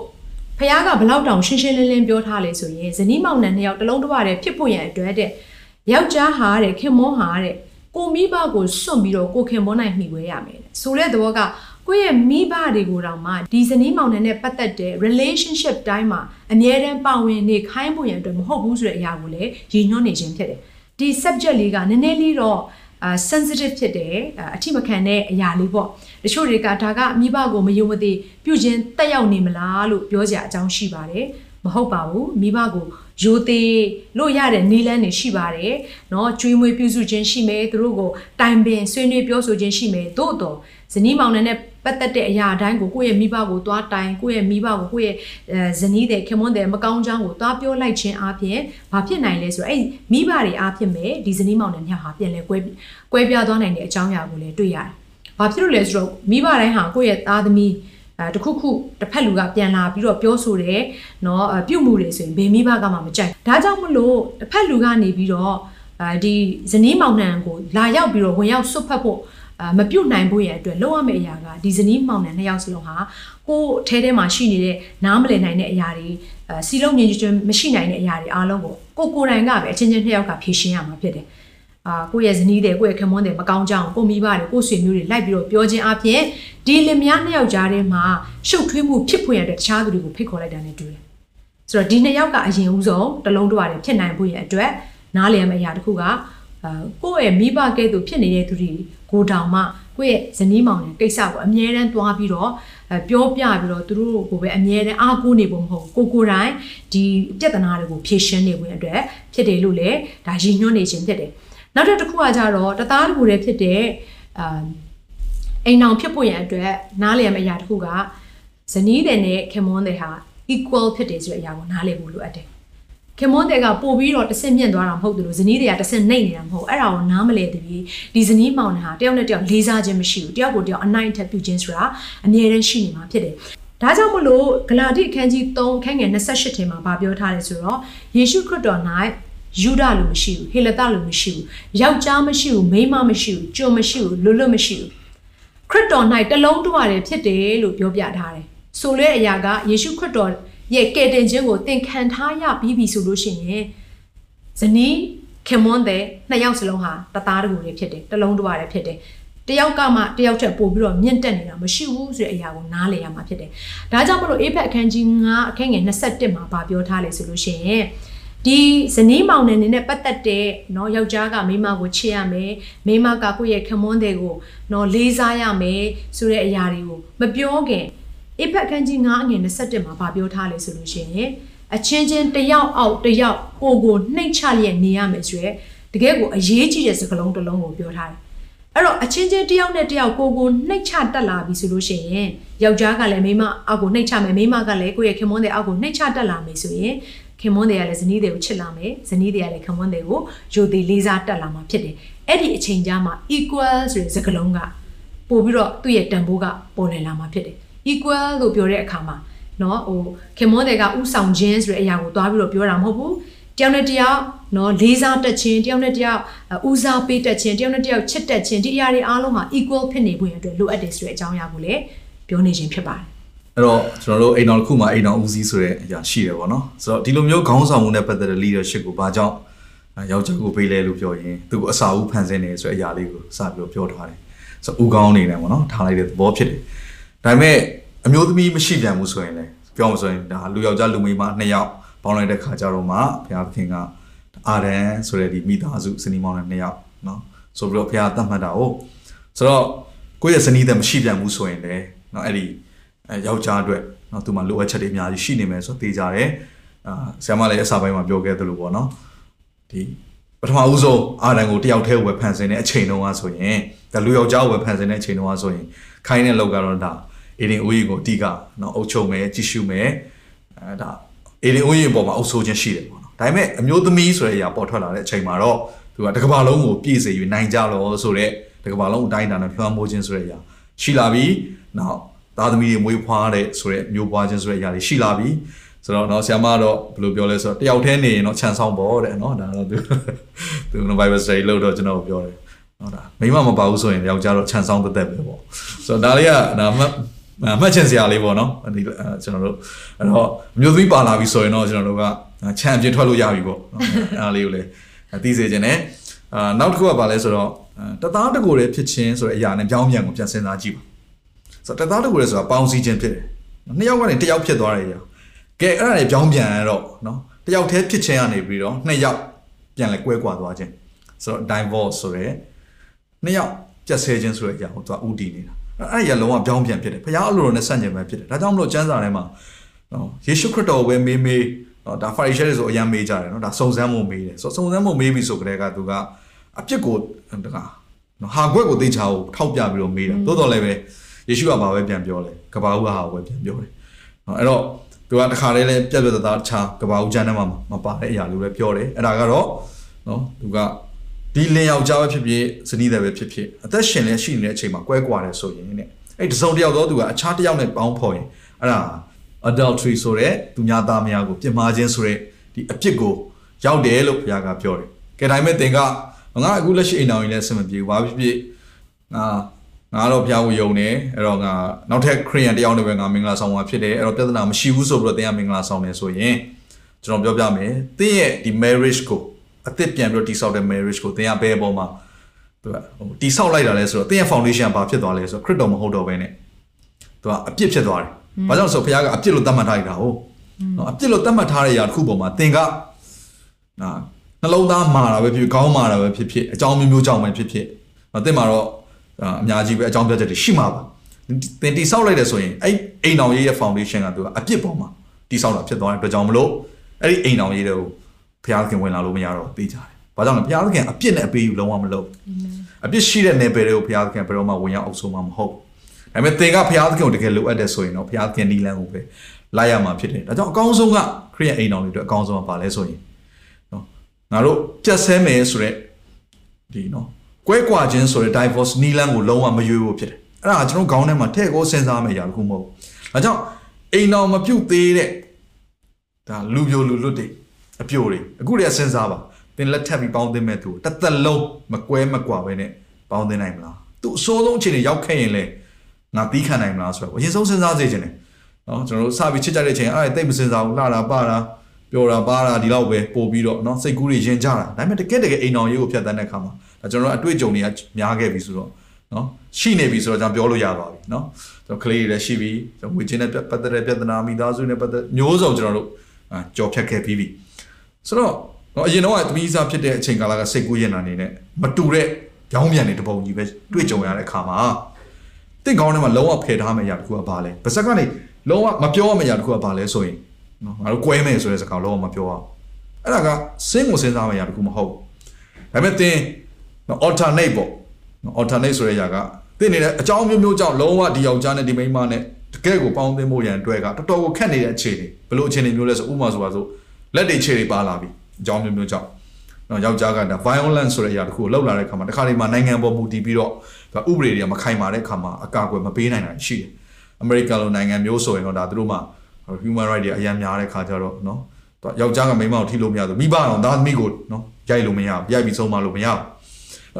ဖះကဘလောက်တောင်ရှင်းရှင်းလင်းလင်းပြောထားလေဆိုရင်ဇနီးမောင်နှံနှစ်ယောက်တလုံးတွရတယ်ဖြစ်ဖို့ရန်အတွက်တဲ့ယောက်ျားဟာတဲ့ခင်မောဟာတဲ့ကိုမိဘကိုစွန့်ပြီးတော့ကိုခင်မောနိုင်မိဝဲရမယ်တဲ့ဆိုတဲ့သဘောကကိုယ့်ရဲ့မိဘတွေကိုတောင်မှဒီဇနီးမောင်နှံနဲ့ပတ်သက်တဲ့ relationship တိုင်းမှာအမြဲတမ်းပါဝင်နေခိုင်းဖို့ရန်အတွက်မဟုတ်ဘူးဆိုတဲ့အရာကိုလည်းရည်ညွှန်းနေခြင်းဖြစ်တယ်ဒီ subject လေးကနည်းနည်းလေးတော့ အာ sensitive ဖြစ်တယ်အထိမခံတဲ့အရာလေးပေါ့တချို့တွေကဒါကမိဘကိုမယုံမသိပြုခြင်းတက်ရောက်နေမလားလို့ပြောကြအကြောင်းရှိပါတယ်မဟုတ်ပါဘူးမိဘကိုယိုသေးလို့ရတဲ့နီလန်းတွေရှိပါတယ်เนาะကျွေးမွေးပြုစုခြင်းရှိမယ်သူတို့ကိုတိုင်ပင်ဆွေးနွေးပြောဆိုခြင်းရှိမယ်သို့တော့ဇနီးမောင်နှံနဲ့ ပတ်သက်တဲ့အရာအတိုင်းကိုကိုယ့်ရဲ့မိဘကိုသွားတိုင်ကိုယ့်ရဲ့မိဘကိုကိုယ့်ရဲ့အဲဇနီးတဲ့ခင်မွန်းတဲ့မကောင်းချောင်းကိုသွားပြောလိုက်ခြင်းအပြင်ဘာဖြစ်နိုင်လဲဆိုတော့အဲ့မိဘတွေအားဖြင့်ပဲဒီဇနီးမောင်နှံညဟာပြန်လဲကွဲကွဲပြားသွားနိုင်တဲ့အကြောင်းအရာကိုလည်းတွေ့ရတယ်။ဘာဖြစ်လို့လဲဆိုတော့မိဘတိုင်းဟာကိုယ့်ရဲ့သားသမီးအဲတခုခုတစ်ဖက်လူကပြန်လာပြီးတော့ပြောဆိုတယ်เนาะပြုတ်မှုတွေဆိုရင်ဘေမိဘကမှမကြိုက်ဒါကြောင့်မလို့တစ်ဖက်လူကနေပြီးတော့အဲဒီဇနီးမောင်နှံကိုလာရောက်ပြီးတော့ဝင်ရောက်ဆွတ်ဖက်ဖို့အာ မပြုတ်နိုင်ဖို့ရအတွက်လုပ်ရမယ့်အရာကဒီဇနီးမောင်နှံနှစ်ယောက်စလုံးဟာကိုယ်အထဲထဲမှာရှိနေတဲ့နားမလည်နိုင်တဲ့အရာတွေအဲစီလုံးငြင်းချင်းမရှိနိုင်တဲ့အရာတွေအားလုံးကိုကိုကိုယ်တိုင်ကပဲအချင်းချင်းနှစ်ယောက်ကဖြေရှင်းရမှာဖြစ်တယ်အာကိုယ့်ရဲ့ဇနီးတွေကိုယ့်ရဲ့ခင်မွန်းတွေမကောင်းကြအောင်ကိုမိဘတွေကိုယ့်ဆွေမျိုးတွေလိုက်ပြီးတော့ပြောခြင်းအပြင်ဒီလင်မယားနှစ်ယောက်ကြားထဲမှာရှုပ်ထွေးမှုဖြစ်ဖွယ်ရတဲ့တခြားသူတွေကိုဖိတ်ခေါ်လိုက်တာနဲ့တူတယ်ဆိုတော့ဒီနှစ်ယောက်ကအရင်ဦးဆုံးတလုံးတော့ရတယ်ဖြစ်နိုင်ဖို့ရအတွက်နားလည်ရမယ့်အရာတစ်ခုကအာ ကိုယ့်ရဲ့မိဘကဲ့သို့ဖြစ်နေတဲ့သူတွေကိုတောင်မှကိုယ့်ရဲ့ဇနီးမောင်ရဲ့ကိစ္စကိုအမြဲတမ်းသွားပြီးတော့ပြောပြပြီးတော့သူတို့ကိုပဲအမြဲတမ်းအားကိုးနေဖို့မဟုတ်ကိုကိုတိုင်ဒီပြဿနာတွေကိုဖြေရှင်းနေဖို့အတွက်ဖြစ်တယ်လို့လည်းဒါရည်ညွှန်းနေခြင်းဖြစ်တယ်နောက်တစ်ခုကကြတော့တသားတကူတည်းဖြစ်တဲ့အာအိမ်အောင်ဖြစ်ဖို့ရန်အတွက်နားလည်ရမယ့်အရာတစ်ခုကဇနီးတဲ့နဲ့ခင်မွန်းတဲ့ဟာ equal ဖြစ်တယ်ဆိုတဲ့အရာကိုနားလည်ဖို့လိုအပ်တယ် ခင်မွန်းတဲ့ကပို့ပြီးတော့တဆင့်မြင့်သွားတာမဟုတ်ဘူးလို့ဇနီးတွေကတဆင့်နှိမ့်နေတာမဟုတ်အဲ့ဒါကိုနားမလဲတပြီးဒီဇနီးမောင်နှံဟာတယောက်နဲ့တယောက်လေးစားခြင်းမရှိဘူးတယောက်ကိုတယောက်အနိုင်ထက်ပြုခြင်းဆိုတာအမြဲတမ်းရှိနေမှာဖြစ်တယ်ဒါကြောင့်မလို့ဂလာတိအခန်းကြီး3အခန်းငယ်28ထဲမှာဗာပြောထားတယ်ဆိုတော့ယေရှုခရစ်တော်၌ယူဒလူမရှိဘူးဟေလသလူမရှိဘူးယောက်ျားမရှိဘူးမိန်းမမရှိဘူးကြုံမရှိဘူးလွတ်လွတ်မရှိဘူးခရစ်တော်၌တလုံးတဝရတယ်ဖြစ်တယ်လို့ပြောပြထားတယ်ဆိုတဲ့အရာကယေရှုခရစ်တော် ရဲ့ကဲတင်ခြင်းကိုသင်ခံထားရပြီးပြီဆိုလို့ရှိရင်ဇနီးခင်မွန်းတဲ့နှစ်ယောက်စလုံးဟာတသားတကူတွေဖြစ်တယ်တစ်လုံးတစ်ဝါတွေဖြစ်တယ်တယောက်ကမှတယောက်ထက်ပိုပြီးတော့မြင့်တက်နေတာမရှိဘူးဆိုတဲ့အရာကိုနားလည်ရမှာဖြစ်တယ်။ဒါကြောင့်မလို့ APEC အခန်းကြီး9အခန်းငယ်21မှာဗာပြောထားလေဆိုလို့ရှိရင်ဒီဇနီးမောင်နှံနေနဲ့ပတ်သက်တဲ့เนาะယောက်ျားကမိန်းမကိုချစ်ရမယ်မိန်းမကကိုယ့်ရဲ့ခမွန်းတဲ့ကိုเนาะလေးစားရမယ်ဆိုတဲ့အရာတွေကိုမပြောခင် အဖက်ခန်းကြီး9အငယ်21မှာဗာပြောထားလေဆိုလို့ရှိရင်အချင်းချင်းတယောက်အောက်တယောက်ကိုကိုနှိမ့်ချလျက်နေရမယ်ဆိုရဲတကယ်ကိုအရေးကြီးတဲ့စကားလုံးတစ်လုံးကိုပြောထားတယ်အဲ့တော့အချင်းချင်းတယောက်နဲ့တယောက်ကိုကိုနှိတ်ချတက်လာပြီဆိုလို့ရှိရင်ယောက်ျားကလည်းမိန်းမအောက်ကိုနှိတ်ချမယ်မိန်းမကလည်းကိုယ့်ရဲ့ခင်မွန်းတဲ့အောက်ကိုနှိတ်ချတက်လာမယ်ဆိုရင်ခင်မွန်းတွေကလည်းဇနီးတွေကိုချစ်လာမယ်ဇနီးတွေကလည်းခင်မွန်းတွေကိုယိုသေးလေးစားတက်လာမှာဖြစ်တယ်အဲ့ဒီအချိန်ကြားမှာ equal ဆိုတဲ့စကားလုံးကပို့ပြီးတော့သူ့ရဲ့တန်ဖိုးကပေါ်လည်လာမှာဖြစ်တယ် equal လို့ပြောတဲ့အခါမှာเนาะဟိုခင်မွန်းတွေကဥဆောင်ခြင်းဆိုတဲ့အရာကိုသွားပြီးတော့ပြောတာမဟုတ်ဘူးတယောက်နဲ့တယောက်เนาะလေးစားတက်ခြင်းတယောက်နဲ့တယောက်ဦးစားပေးတက်ခြင်းတယောက်နဲ့တယောက်ချစ်တက်ခြင်းဒီအရာတွေအားလုံးဟာ equal ဖြစ်နေဖို့ရအတွက်လိုအပ်တယ်ဆိုတဲ့အကြောင်းအရာကိုလည်းပြောနေခြင်းဖြစ်ပါတယ် အဲ့တော့ကျွန်တော်တို့အိမ်တော်တစ်ခုမှာအိမ်တော်ဦးစီးဆိုတဲ့အရာရှိတယ်ပေါ့နော်ဆိုတော့ဒီလိုမျိုးခေါင်းဆောင်မှုနဲ့ပတ်သက်တဲ့ leadership ကိုဘာကြောင့်ယောက်ျားကိုပေးလဲလို့ပြောရင်သူကအစာဦးဖန်ဆင်းနေဆိုတဲ့အရာလေးကိုစပြီးပြောထားတယ်ဆိုတော့ဦးကောင်းအနေနဲ့ပေါ့နော်ထားလိုက်တဲ့သဘောဖြစ်တယ် ဒါပေမဲ့အမျိုးသမီးမရှိပြန်ဘူးဆိုရင်လည်းပြောမှဆိုရင်ဒါလူယောက်ျားလူမိန်းမနှစ်ယောက်ပေါင်းလိုက်တဲ့ခါကျတော့မှဘုရားသခင်ကအာရန်ဆိုတဲ့ဒီမိသားစုစနီမောင်းတဲ့နှစ်ယောက်နော်ဆိုပြီးတော့ဘုရားသတ်မှတ်တာ哦ဆိုတော့ကိုယ့်ရဲ့ဇနီးတဲ့မရှိပြန်ဘူးဆိုရင်လည်းနော်အဲ့ဒီအဲယောက်ျားအတွက်နော်သူမှလိုအပ်ချက်တွေအများကြီးရှိနေမယ်ဆိုတော့သိကြတယ်အာဆရာမလည်းအစာပိုင်းမှာပြောခဲ့သလိုပေါ့နော်ဒီပထမဦးဆုံးအာရန်ကိုတယောက်တည်းဝယ်ဖန်ဆင်းတဲ့အချိန်တုန်းကဆိုရင်ဒါလူယောက်ျားဝယ်ဖန်ဆင်းတဲ့အချိန်တုန်းကဆိုရင်ခိုင်းတဲ့လောက်ကတော့ဒါ အေဒင်ဦးကြီးကိုအတိကနော်အုပ်ချုပ်မယ်ကြည့်ရှုမယ်အဲဒါအေဒင်ဦးကြီးအပေါ်မှာအုပ်ဆိုးခြင်းရှိတယ်ပေါ့နော်ဒါပေမဲ့အမျိုးသမီးဆိုတဲ့အရာပေါ်ထွက်လာတဲ့အချိန်မှာတော့သူကတစ်ကမ္ဘာလုံးကိုပြည့်စေ၍နိုင်ကြလို့ဆိုတဲ့တစ်ကမ္ဘာလုံးအတိုင်းအတာနဲ့လွှမ်းမိုးခြင်းဆိုတဲ့အရာရှိလာပြီနောက်သားသမီးတွေမွေးဖွားတဲ့ဆိုတဲ့မျိုးပွားခြင်းဆိုတဲ့အရာတွေရှိလာပြီဆိုတော့เนาะဆရာမကတော့ဘယ်လိုပြောလဲဆိုတော့တယောက်တည်းနေရင်တော့ခြံဆောင်ပေါ့တဲ့เนาะဒါတော့သူသူ Bible study လို့တော့ကျွန်တော်ပြောတယ်ဟုတ်တာမိမမပါဘူးဆိုရင်ယောက်ျားတော့ခြံဆောင်သက်သက်ပဲပေါ့ဆိုတော့ဒါလေးကဒါမှ အမှတ်ချင်စရာလေးပေါ့နော်ဒီကျွန်တော်တို့အဲ့တော့မျိုးသမီးပါလာပြီဆိုရင်တော့ကျွန်တော်တို့ကခြံအပြင်ထွက်လို့ရပြီပေါ့နော်အဲ့ဒါလေးကိုလည်းသိစေခြင်းနဲ့အာနောက်တစ်ခုကပါလဲဆိုတော့တသားတကိုယ်ရဲ့ဖြစ်ချင်းဆိုတဲ့အရာနဲ့ပြောင်းပြန်ကိုပြန်စဉ်းစားကြည့်ပါဆိုတော့တသားတကိုယ်ရဲ့ဆိုတာပေါင်းစည်းခြင်းဖြစ်တယ်နှစ်ယောက်ကနေတစ်ယောက်ဖြစ်သွားတယ်ရာကဲအဲ့ဒါတွေပြောင်းပြန်ရတော့နော်တစ်ယောက်တည်းဖြစ်ချင်းကနေပြီးတော့နှစ်ယောက်ပြန်လဲကွဲကွာသွားခြင်းဆိုတော့ divorce ဆိုတဲ့နှစ်ယောက်ပြတ်ဆဲခြင်းဆိုတဲ့အရာကိုသူကဥတည်နေတာ အဲ့ဒီရလုံးဝပြောင်းပြန်ဖြစ်တယ်ဘုရားအလိုတော်နဲ့ဆန့်ကျင်ပဲဖြစ်တယ်ဒါကြောင့်မလို့ကျမ်းစာထဲမှာနော်ယေရှုခရစ်တော်ပဲမေးမေးနော်ဒါဖာရိရှဲတွေဆိုအရင်မေးကြတယ်နော်ဒါစုံစမ်းမှုမေးတယ်ဆိုစုံစမ်းမှုမေးပြီဆိုကြတဲ့ကသူကအပြစ်ကိုတကားနော်ဟာခွက်ကိုသိချာကိုထောက်ပြပြီးတော့မေးတယ်တိုးတော်လည်းပဲယေရှုကဘာပဲပြန်ပြောလဲကဘာဦးဟာပဲပြန်ပြောတယ်နော်အဲ့တော့သူကတခါတည်းလဲပြက်ပြက်သားသားတခြားကဘာဦးကျမ်းထဲမှာမပါတဲ့အရာလို့လည်းပြောတယ်အဲ့ဒါကတော့နော်သူက ဒီလင်ယောက်ျားပဲဖြစ်ဖြစ်ဇနီးတယ်ပဲဖြစ်ဖြစ်အသက်ရှင်နေရှိနေတဲ့အချိန်မှာကွဲကွာတယ်ဆိုရင်တဲ့အဲ့တစုံတယောက်တော့သူကအခြားတစ်ယောက်နဲ့ပေါင်းဖော်ရင်အဲ့ဒါ adultery ဆိုတဲ့သူများသားများကိုပြစ်မှားခြင်းဆိုတဲ့ဒီအပြစ်ကိုရောက်တယ်လို့ဘုရားကပြောတယ်။ကဲဒါပေမဲ့သင်ကငါအခုလက်ရှိအိမ်တော်ကြီးလည်းအဆင်မပြေဘူး။ဘာဖြစ်ဖြစ်ငါငါတော့ဘုရားကိုယုံတယ်အဲ့တော့ငါနောက်ထပ်ခရိယန်တယောက်နဲ့ပဲငါမင်္ဂလာဆောင်မှာဖြစ်တယ်အဲ့တော့ပြဿနာမရှိဘူးဆိုပြီးတော့သင်ကမင်္ဂလာဆောင်တယ်ဆိုရင်ကျွန်တော်ပြောပြမယ်။သင်ရဲ့ဒီ marriage ကို အသစ်ပြန်ပြီးတော့တိဆောက်တဲ့ marriage ကိုသင်ကဘယ်ပေါ်မှာသူကဟိုတိဆောက်လိုက်တာလဲဆိုတော့သင်ရဲ့ foundation ဘာဖြစ်သွားလဲဆိုတော့ခရစ်တော်မဟုတ်တော့ဘဲနဲ့သူကအပြစ်ဖြစ်သွားတယ်။ဘာကြောင့်ဆိုဘုရားကအပြစ်လို့သတ်မှတ်ထားလိုက်တာဟုတ်။နော်အပြစ်လို့သတ်မှတ်ထားတဲ့ຢာတစ်ခုပေါ်မှာသင်ကနာနှလုံးသားမာတာပဲဖြစ်ခေါင်းမာတာပဲဖြစ်ဖြစ်အကြောင်းမျိုးမျိုးကြောင့်ပဲဖြစ်ဖြစ်နော်သင်မှာတော့အများကြီးပဲအကြောင်းပြချက်တွေရှိမှာပါ။သင်တိဆောက်လိုက်တယ်ဆိုရင်အဲ့အိမ်တော်ရေးရဲ့ foundation ကသူကအပြစ်ပေါ်မှာတိဆောက်တာဖြစ်သွားတဲ့အတွက်ကြောင့်မလို့အဲ့ဒီအိမ်တော်ရေးတွေကို ဘုရားသခင်ဝင်လာလို့မရတော့သိကြတယ်။ဘာကြောင့်လဲဘုရားသခင်အပြစ်နဲ့အပေးယူလုံးဝမလုပ်။အပြစ်ရှိတဲ့နယ်ပယ်တွေကိုဘုရားသခင်ဘယ်တော့မှဝင်ရောက်အောင်ဆုံးမှာမဟုတ်။ဒါပေမဲ့သင်ကဘုရားသခင်ကိုတကယ်လိုအပ်တယ်ဆိုရင်တော့ဘုရားသခင်နီလန်းကိုပဲလိုက်ရမှာဖြစ်တယ်။ဒါကြောင့်အကောင်းဆုံးကခရိယအိမ်တော်တွေအတွက်အကောင်းဆုံးကပါလဲဆိုရင်နော်ငါတို့ပြတ်ဆဲမယ်ဆိုတဲ့ဒီနော်ကွဲကွာခြင်းဆိုတဲ့ divorce နီလန်းကိုလုံးဝမရွေးဖို့ဖြစ်တယ်။အဲ့ဒါကျွန်တော်ခေါင်းထဲမှာထည့်ကိုစဉ်းစားမယ့်အရာတစ်ခုမဟုတ်ဘူး။ဒါကြောင့်အိမ်တော်မပြုတ်သေးတဲ့ဒါလူပြိုလူလွတ်တွေ အပြိုတွေအခုတည်းစဉ်းစားပါသင်လက်ထပ်ပြီးပေါင်းသင်းမဲ့သူတသက်လုံးမကွဲမကွာပဲနဲ့ပေါင်းသင်းနိုင်မလားသူအစိုးဆုံးအချိန်တွေရောက်ခဲ့ရင်လေငါသီးခံနိုင်မလားဆိုတော့အရင်ဆုံးစဉ်းစားစေချင်တယ်နော်ကျွန်တော်တို့စပြီးချစ်ကြတဲ့အချိန်အဲ့ဒါတိတ်မစင်စားဘူးလှတာပါတာပျော်တာပါတာဒီလောက်ပဲပို့ပြီးတော့နော်စိတ်ကူးတွေရင်ကြတာဒါပေမဲ့တကယ်တကယ်အိမ်တော်ရေးကိုဖျက်တမ်းတဲ့ခါမှာဒါကျွန်တော်တို့အတွေ့အကြုံတွေကများခဲ့ပြီဆိုတော့နော်ရှိနေပြီဆိုတော့ကျွန်တော်ပြောလို့ရပါပြီနော်ကျွန်တော်ကလေးတွေလည်းရှိပြီကျွန်တော်ငွေချင်းနဲ့ပတ်သက်တဲ့ပြဿနာမိသားစုနဲ့ပတ်သက်မျိုးစုံကျွန်တော်တို့အာကြော်ဖြတ်ခဲ့ပြီးပြီ ဆိုတော့နော်အရင်တော့သမီးစားဖြစ်တဲ့အချိန်ကာလကစိတ်ကူးရင်တာနေနဲ့မတူတဲ့ကြောင်းပြန်နေတပုံကြီးပဲတွေ့ကြုံရတဲ့အခါမှာတင့်ကောင်းထဲမှာလုံးဝဖယ်ထားမယ့်အရာတစ်ခုကဘာလဲပါဇက်ကနေလုံးဝမပြောရမယ့်အရာတစ်ခုကဘာလဲဆိုရင်နော်ငါတို့ကွဲမယ်ဆိုတဲ့စကားလုံးဝမပြောအောင်အဲ့ဒါကစဉ်းကိုစဉ်းစားမယ့်အရာတစ်ခုမဟုတ်ဒါပေမဲ့တင်နော် alternate ပေါ့နော် alternate ဆိုတဲ့အရာကတင်နေတဲ့အကြောင်းမျိုးမျိုးကြောင့်လုံးဝဒီယောက်ျားနဲ့ဒီမိန်းမနဲ့တကယ်ကိုပေါင်းသင်းဖို့ရန်အတွက်ကတော်တော်ကိုခက်နေတဲ့အခြေအနေဘယ်လိုအခြေအနေမျိုးလဲဆိုဥပမာဆိုပါဆို လက်တွေခြေတွေပါလာပြီအကြောင်းမျိုးမျိုးကြောင့်နော်ယောက်ျားကဒါ violence ဆိုတဲ့အရာတစ်ခုကိုလောက်လာတဲ့အခါမှာတခါတည်းမှာနိုင်ငံပေါ်မူတည်ပြီးတော့ဒါဥပဒေတွေကမခိုင်မာတဲ့အခါမှာအကာအကွယ်မပေးနိုင်တာရှိတယ်အမေရိကန်လိုနိုင်ငံမျိုးဆိုရင်တော့ဒါသူတို့မှာ human right တွေအများများတဲ့ခါကျတော့နော်သူယောက်ျားကမိန်းမကိုထိလို့မရဘူးမိဘအောင်သားသမီးကိုနော်ရိုက်လို့မရဘူးရိုက်ပြီးဆုံးမလို့မရဘူး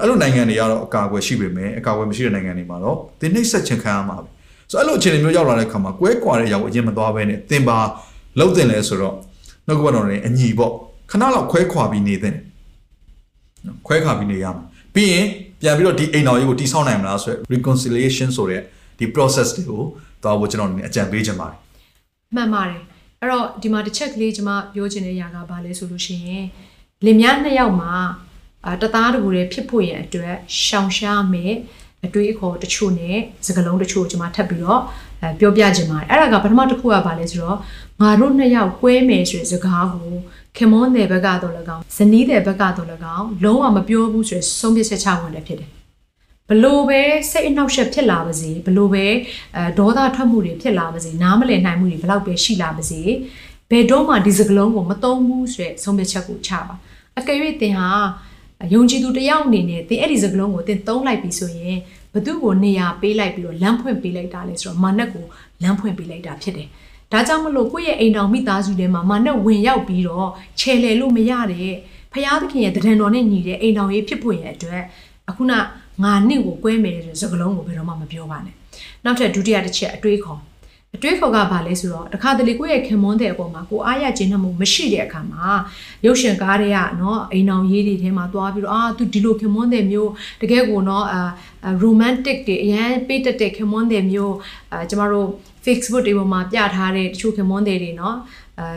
အဲ့လိုနိုင်ငံတွေကတော့အကာအကွယ်ရှိပေမဲ့အကာအကွယ်မရှိတဲ့နိုင်ငံတွေမှာတော့တင်းနှိမ့်ဆက်ခြင်းခံရမှာပဲဆိုတော့အဲ့လိုအခြေအနေမျိုးရောက်လာတဲ့ခါမှာကွဲကွာတဲ့ຢာကိုအရင်မသွားဘဲနဲ့တင်ပါလှုပ်တင်လဲဆိုတော့ နှုတ်ကပတ်တော်နဲ့အညီပေါ့ခဏလောက်ခွဲခွာပြီးနေတဲ့နော်ခွဲခွာပြီးနေရမှာပြီးရင်ပြန်ပြီးတော့ဒီအိမ်တော်ကြီးကိုတိဆောက်နိုင်မလားဆိုရယ် reconciliation ဆိုတဲ့ဒီ process တွေကိုတော့ဘုကျွန်တော်အနေနဲ့အကြံပေးချင်ပါတယ်မှန်ပါတယ်အဲ့တော့ဒီမှာတစ်ချက်ကလေးကျွန်မပြောချင်တဲ့အရာကဘာလဲဆိုလို့ရှိရင်လင်မယားနှစ်ယောက်မှာအာတသားတကူတွေဖြစ်ဖို့ရန်အတွက်ရှောင်ရှားမယ်အတွေးအခေါ်တချို့နဲ့စကလုံးတချို့ကျွန်မထပ်ပြီးတော့အဲ ပြောပြချင်ပါတယ်အဲ့ဒါကပထမတစ်ခုကဘာလဲဆိုတော့ငါတို့နှစ်ယောက်ကွဲမယ်ဆိုတဲ့စကားကိုခင်မွန်းတဲ့ဘက်ကတော့၎င်းဇနီးတဲ့ဘက်ကတော့၎င်းလုံးဝမပြောဘူးဆိုရယ်ဆုံးဖြတ်ချက်ချဝင်တယ်ဖြစ်တယ်ဘလို့ပဲစိတ်အနှောက်အယှက်ဖြစ်လာပါစေဘလို့ပဲအဲဒေါသထွက်မှုတွေဖြစ်လာပါစေနားမလည်နိုင်မှုတွေဘလောက်ပဲရှိလာပါစေဘယ်တော့မှဒီစကလုံးကိုမသုံးဘူးဆိုတဲ့ဆုံးဖြတ်ချက်ကိုချပါအကယ်၍သင်ဟာယုံကြည်သူတစ်ယောက်အနေနဲ့သင်အဲ့ဒီစကလုံးကိုသင်သုံးလိုက်ပြီဆိုရင် ဘသူ့ကိုနေရာပေးလိုက်ပြီးတော့လမ်းဖွင့်ပေးလိုက်တာလဲဆိုတော့မာနက်ကိုလမ်းဖွင့်ပေးလိုက်တာဖြစ်တယ်ဒါကြောင့်မလို့ကိုယ့်ရဲ့အိမ်တော်မိသားစုထဲမှာမာနက်ဝင်ရောက်ပြီးတော့ခြေလှယ်လို့မရတဲ့ဖရာသခင်ရဲ့တဒံတော်နဲ့ညီတဲ့အိမ်တော်ရေးဖြစ်ဖို့ရဲ့အတွက်အခုနငါနှစ်ကိုကွဲမယ်ဆိုတဲ့စကားလုံးကိုဘယ်တော့မှမပြောပါနဲ့နောက်ထပ်ဒုတိယတစ်ချက်အတွေးခေါ် အတွေးခေါ်ကဘာလဲဆိုတော့တခါတလေကိုယ့်ရဲ့ခင်မွန်းတဲ့အပေါ်မှာကိုအားရခြင်းနှမှုမရှိတဲ့အခါမှာရုပ်ရှင်ကားတွေကနော်အိမ်အောင်ရေးတွေထဲမှာသွားပြီးတော့အာသူဒီလိုခင်မွန်းတဲ့မျိုးတကယ်ကိုနော်အာ romantic တွေအရန်ပေးတတ်တဲ့ခင်မွန်းတဲ့မျိုးအာကျမတို့ Facebook တွေပေါ်မှာပြထားတဲ့တချို့ခင်မွန်းတဲ့တွေနော်အဲ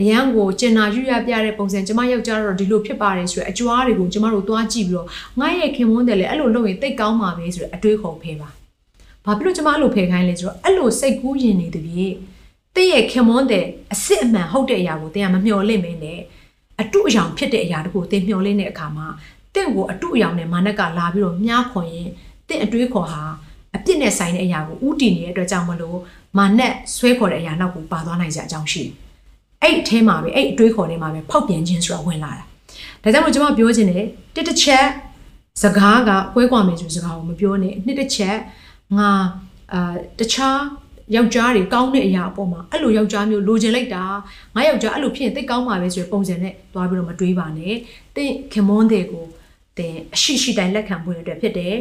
အရန်ကိုကျင်နာရွရပြတဲ့ပုံစံကျမယောက်ျားတော့ဒီလိုဖြစ်ပါတယ်ဆိုရယ်အကြွားတွေကိုကျမတို့သွားကြည့်ပြီးတော့ငါရဲ့ခင်မွန်းတယ်လေအဲ့လိုလုပ်ရင်တိတ်ကောင်းပါပဲဆိုရယ်အတွေးခေါ်ဖဲပါ ဘာဖြစ်လို့ကျမအဲ့လိုဖယ်ခိုင်းလဲဆိုတော့အဲ့လိုစိတ်ကူးရင်နေတပြေတည့်ရဲ့ခင်မွန်းတဲ့အစ်စ်အမှန်ဟုတ်တဲ့အရာကိုတင်ကမမျှော်လင့်မင်းနဲ့အတုအယောင်ဖြစ်တဲ့အရာတခုကိုတင်မျှော်လင့်တဲ့အခါမှာတင့်ကိုအတုအယောင်နဲ့မာနက်ကလာပြီးတော့မြားခွန်ရင်တင့်အတွေးခေါ်ဟာအပြစ်နဲ့ဆိုင်တဲ့အရာကိုဥတည်နေတဲ့အတွက်ကြောင့်မလို့မာနက်ဆွဲခေါ်တဲ့အရာနောက်ကိုပါသွားနိုင်စရာအကြောင်းရှိတယ်အဲ့အထဲမှာပဲအဲ့အတွေးခေါ်ထဲမှာပဲဖောက်ပြန်ခြင်းဆိုတာဝင်လာတာဒါကြောင့်မို့ကျွန်မပြောချင်တယ်တစ်တစ်ချက်စကားကကွဲကွာမယ်ဆိုစကားကိုမပြောနဲ့နှစ်တစ်ချက် ငါအာတခြားယောက်ျားတွေကောင်းတဲ့အရာအပေါ်မှာအဲ့လိုယောက်ျားမျိုးလိုချင်လိုက်တာငါယောက်ျားအဲ့လိုဖြစ်ရင်သိကောင်းပါပဲဆိုတဲ့ပုံစံနဲ့သွားပြီးတော့မတွေးပါနဲ့တင့်ခင်မွန်းတဲ့ကိုတင်အရှိရှိတိုင်းလက်ခံဖို့ရတဲ့ဖြစ်တယ်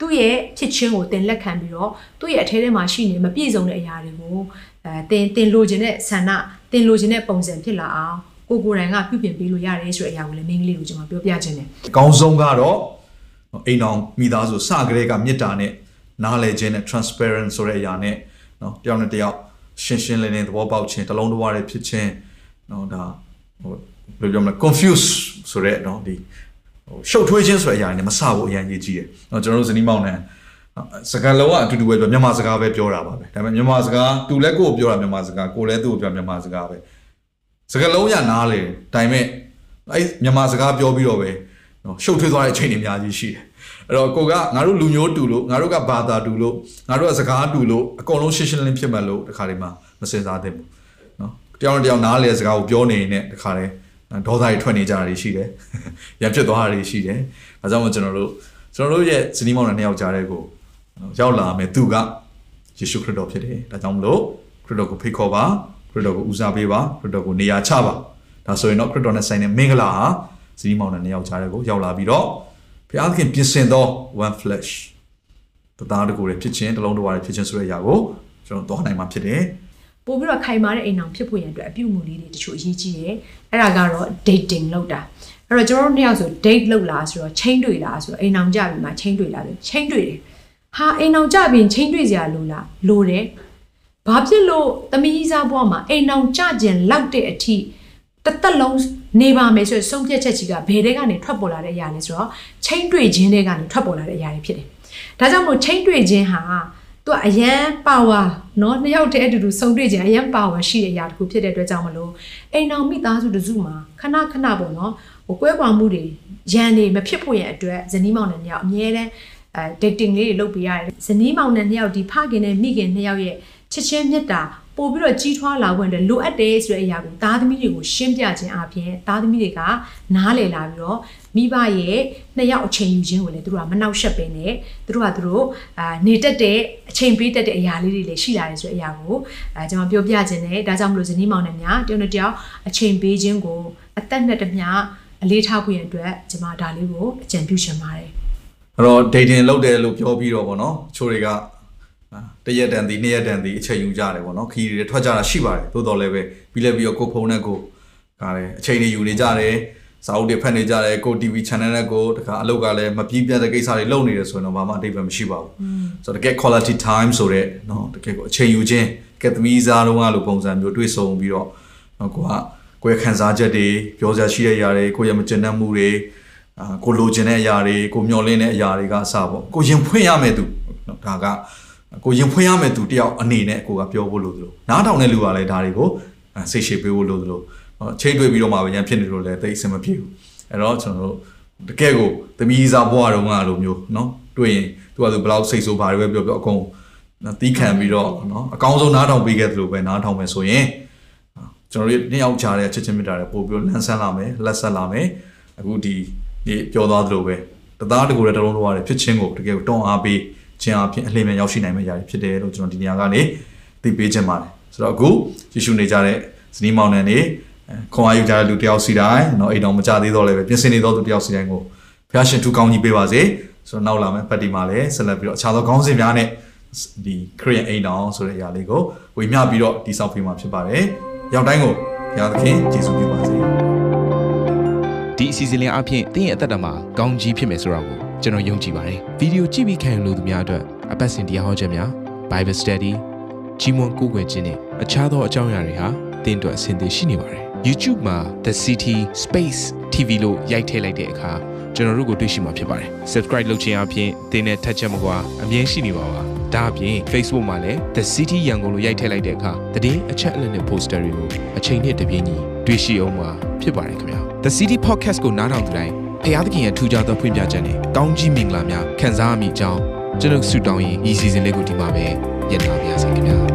သူ့ရဲ့ဖြစ်ချင်းကိုတင်လက်ခံပြီးတော့သူ့ရဲ့အထဲထဲမှာရှိနေမပြည့်စုံတဲ့အရာတွေကိုအဲတင်တင်လိုချင်တဲ့ဆန္ဒတင်လိုချင်တဲ့ပုံစံဖြစ်လာအောင်ကိုကိုယ်တိုင်ကပြုပြင်ပေးလို့ရတယ်ဆိုတဲ့အရာကိုလည်းမင်းကလေးကိုကျွန်တော်ပြောပြခြင်းတယ်အကောင်းဆုံးကတော့အိမ်အောင်မိသားစုစကလေးကမေတ္တာနဲ့ နားလည်ခြင်းနဲ့ transparent ဆိုတဲ့အရာနဲ့เนาะတယောက်နဲ့တယောက်ရှင်းရှင်းလင်းလင်းသဘောပေါက်ခြင်းတလုံးတစ်ဝါးတွေဖြစ်ခြင်းเนาะဒါဟိုဘယ်လိုပြောမလဲ confuse ဆိုတဲ့เนาะဒီဟိုရှုပ်ထွေးခြင်းဆိုတဲ့အရာနဲ့မစဘူးအရင်ရေးကြည့်တယ်เนาะကျွန်တော်တို့ဇနီးမောင်နဲ့စကားလုံးကအတူတူပဲပြောမြန်မာစကားပဲပြောတာပါပဲဒါပေမဲ့မြန်မာစကားသူလည်းကိုယ်ပြောတာမြန်မာစကားကိုယ်လည်းသူ့ကိုပြောမြန်မာစကားပဲစကားလုံးရနားလေဒါပေမဲ့အဲ့မြန်မာစကားပြောပြီးတော့ပဲနော်ရှုပ်ထွေးသွားတဲ့အချိန်တွေအများကြီးရှိတယ် အဲ့တော့ကိုကငါတို့လူမျိုးတူလို့ငါတို့ကဘာသာတူလို့ငါတို့ကစကားတူလို့အကုန်လုံးရှင်းရှင်းလင်းလင်းဖြစ်မှလို့တခါတည်းမှမစင်စားသင့်ဘူးနော်တယောက်နဲ့တယောက်နားလေစကားကိုပြောနေနေတခါတည်းဒေါသတွေထွက်နေကြတာတွေရှိတယ်ရံဖြစ်သွားတာတွေရှိတယ်အဲကြောင့်မို့ကျွန်တော်တို့ကျွန်တော်တို့ရဲ့ဇနီးမောင်နှံနှစ်ယောက်ကြားတဲ့ကိုရောက်လာမယ်သူကယေရှုခရစ်တော်ဖြစ်တယ်ဒါကြောင့်မလို့ခရစ်တော်ကိုဖိတ်ခေါ်ပါခရစ်တော်ကိုဦးစားပေးပါခရစ်တော်ကိုနေရာချပါဒါဆိုရင်တော့ခရစ်တော်နဲ့ဆိုင်တဲ့မင်္ဂလာဟာဇနီးမောင်နှံနှစ်ယောက်ကြားတဲ့ကိုရောက်လာပြီးတော့ ဘုရားသခင်ပြင်ဆင်သော one flesh တသားတကူတွေဖြစ်ခြင်းတစ်လုံးတစ်ဝါတွေဖြစ်ခြင်းဆိုတဲ့အရာကိုကျွန်တော်သွားနိုင်မှာဖြစ်တယ်ပို့ပြီးတော့ခိုင်မာတဲ့အိမ်အောင်ဖြစ်ဖို့ရန်အတွက်အပြုအမူလေးတွေတချို့အရေးကြီးတယ်အဲ့ဒါကတော့ dating လောက်တာအဲ့တော့ကျွန်တော်တို့နှစ်ယောက်ဆို date လောက်လားဆိုတော့ချိန်တွေ့လားဆိုတော့အိမ်အောင်ကြပြီမှာချိန်တွေ့လားဆိုချိန်တွေ့တယ်ဟာအိမ်အောင်ကြပြီချိန်တွေ့စရာလိုလားလိုတယ်ဘာဖြစ်လို့သမီးကြီးစားဘွားမှာအိမ်အောင်ကြကျင်လောက်တဲ့အထိတစ်သက်လုံး နေပါမယ်ဆိုရယ်ဆုံးဖြတ်ချက်ကြီးကဘယ်တဲကနေထွက်ပေါ်လာတဲ့အရာလဲဆိုတော့ချိန်တွေ့ခြင်းတွေကနေထွက်ပေါ်လာတဲ့အရာတွေဖြစ်တယ်။ဒါကြောင့်မို့ချိန်တွေ့ခြင်းဟာသူကအရန် power เนาะနှစ်ယောက်တည်းအတူတူဆုံတွေ့ခြင်းအရန် power ရှိတဲ့အရာတစ်ခုဖြစ်တဲ့အတွက်ကြောင့်မလို့အိမ်အောင်မိသားစုတစုမှာခဏခဏပေါ့နော်ဟိုကွဲကွာမှုတွေရန်နေမဖြစ်ဖို့ရန်အတွက်ဇနီးမောင်နှံနှစ်ယောက်အမြဲတမ်းအဲ dating လေးတွေလုပ်ပေးရတယ်ဇနီးမောင်နှံနှစ်ယောက်ဒီဖခင်နဲ့မိခင်နှစ်ယောက်ရဲ့ချစ်ချင်းမြတ်တာ ပို့ပြီးတော့ကြီးထွားလာဖို့အတွက်လိုအပ်တယ်ဆိုတဲ့အရာကိုသားသမီးတွေကိုရှင်းပြခြင်းအပြင်သားသမီးတွေကနားလည်လာပြီးတော့မိဘရဲ့နှစ်ယောက်အချိန်ယူခြင်းကိုလည်းသူတို့ကမနှောက်ယှက်ပဲနဲ့သူတို့ကသူတို့အာနေတက်တဲ့အချိန်ပေးတတ်တဲ့အရာလေးတွေလည်းရှိလာတယ်ဆိုတဲ့အရာကိုအဲကျွန်တော်ပြောပြခြင်းနဲ့ဒါကြောင့်မလို့ဇနီးမောင်နှံများတယောက်နဲ့တယောက်အချိန်ပေးခြင်းကိုအသက်နဲ့တမျှအလေးထားဖို့ရန်အတွက်ကျွန်မဒါလေးကိုအကြံပြုချင်ပါတယ်အဲ့တော့ dating လုပ်တယ်လို့ပြောပြီးတော့ဗောနော်ချိုးတွေကအာ တစ်ရက်တန်သည်နှစ်ရက်တန်သည်အချိန်ယူကြတယ်ဗောနော်ခီးတွေထွက်ကြတာရှိပါတယ်သို့တော်လည်းပဲပြီးလည်းပြီးတော့ကိုယ်ဖုန်းနဲ့ကိုကားတယ်အချိန်တွေယူနေကြတယ်စာအုပ်တွေဖတ်နေကြတယ်ကို TV channel နဲ့ကိုတခါအလုပ်ကလည်းမပြီးပြတ်တဲ့ကိစ္စတွေလုပ်နေတယ်ဆိုရင်တော့ဘာမှအတိတ်ပဲမရှိပါဘူးဆိုတော့တကယ် quality time ဆိုတဲ့နော်တကယ်ကိုအချိန်ယူခြင်းတကယ်သမီးစားတော့အလိုပုံစံမျိုးတွေ့ဆုံပြီးတော့နော်ကိုကကိုယ့်ရဲ့ခံစားချက်တွေပြောစရာရှိတဲ့အရာတွေကိုယ့်ရဲ့မကျဉ်းတတ်မှုတွေအာကိုလိုချင်တဲ့အရာတွေကိုမျှော်လင့်တဲ့အရာတွေကအစပေါ့ကိုရင်ဖွင့်ရမယ်သူနော်ဒါက ကိုရင်ဖွင့်ရမယ်သူတယောက်အနေနဲ့ကိုကပြောဖို့လို့သလိုနားထောင်တဲ့လူကလည်းဒါတွေကိုအာစိတ်ရှည်ပေးဖို့လို့သလိုနော်ချိန်တွေ့ပြီးတော့မှပဲရန်ဖြစ်နေလို့လည်းသိအဆင်မပြေဘူးအဲ့တော့ကျွန်တော်တို့တကယ်ကိုသမီးစားဘွားတုန်းကလိုမျိုးနော်တွေ့ရင်သူကသူဘယ်လောက်စိတ်ဆိုးဘာတွေပဲပြောပြောအကုန်နော်တီးခံပြီးတော့နော်အကောင်းဆုံးနားထောင်ပေးခဲ့သလိုပဲနားထောင်မယ်ဆိုရင်ကျွန်တော်တို့နှစ်ယောက်ကြားတဲ့ချစ်ချင်းမြတ်တာတွေပို့ပြီးလန်းဆန်းလာမယ်လက်ဆက်လာမယ်အခုဒီဒီပြောသွားသလိုပဲတသားတကူတဲ့တလုံးလုံးရတယ်ဖြစ်ချင်းကိုတကယ်တွန်းအားပေး ခြင်းအဖြစ်အလှည့်မြန်ရောက်ရှိနိုင်မယ့်ຢာတွေဖြစ်တယ်လို့ကျွန်တော်ဒီနေရာကနေသိပေးခြင်းပါတယ်ဆိုတော့အခုယေရှုနေကြတဲ့ဇနီးမောင်နှံနေခွန်အားယူကြတဲ့လူတယောက်စီတိုင်းเนาะအိမ်တော်မကြသေးတော့လည်းပဲပြင်ဆင်နေတော့သူတယောက်စီတိုင်းကိုဖျားရှင်ထူကောင်းကြီးပေးပါစေဆိုတော့နောက်လာမယ့်ပတ်တီမှာလည်းဆက်လက်ပြီးတော့အခြားသောခေါင်းစဉ်များနဲ့ဒီ Korean အိမ်တော်ဆိုတဲ့အရာလေးကိုဝေမျှပြီးတော့တိဆောက်ပေးမှာဖြစ်ပါတယ်ရောက်တိုင်းကိုဘုရားသခင်ယေရှုပြုပါစေ ဒီအစီအစဉ်လေးအပြင်သင်ရဲ့အသက်တာမှာကောင်းကြီးဖြစ်မယ်ဆိုတာ ့ ကိုကျွန်တော်ယုံကြည်ပါတယ်ဗီဒီယိုကြည့်ပြီးခံယူလို့သူများအတွက်အပတ်စဉ်တရားဟောခြင်းများ Bible Study ကြီးမွန်ကိုးကွယ်ခြင်းနဲ့အခြားသောအကြောင်းအရာတွေဟာသင်အတွက်အဆင်သင့်ရှိနေပါတယ် YouTube မှာ The City Space TV လို့ရိုက်ထည့်လိုက်တဲ့အခါကျွန်တော်တို့ကိုတွေ့ရှိမှာဖြစ်ပါတယ် Subscribe လုပ်ခြင်းအပြင်သင်နဲ့ထက်ချက်မကွာအမြင်ရှိနေပါပါဒါအပြင် Facebook မှာလည်း The City ရန်ကုန်လို့ရိုက်ထည့်လိုက်တဲ့အခါတည်င်းအချက်အလက်နဲ့ poster တွေကိုအချိန်နဲ့တပြေးညီတွေ့ရှိအောင်မှာဖြစ်ပါတယ်ခင်ဗျာ The City Podcast ကိုနားထောင်သူတိုင်း ဖျားသခင်ရဲ့ထူကြသောဖွင့်ပြချက်နဲ့ကောင်းကြီးမင်္ဂလာများခံစားမိကြောင်းကျွန်တော်ဆုတောင်းရင်ဤစီစဉ်လေးကိုဒီမှာပဲညှိနှိုင်းပါရစေခင်ဗျာ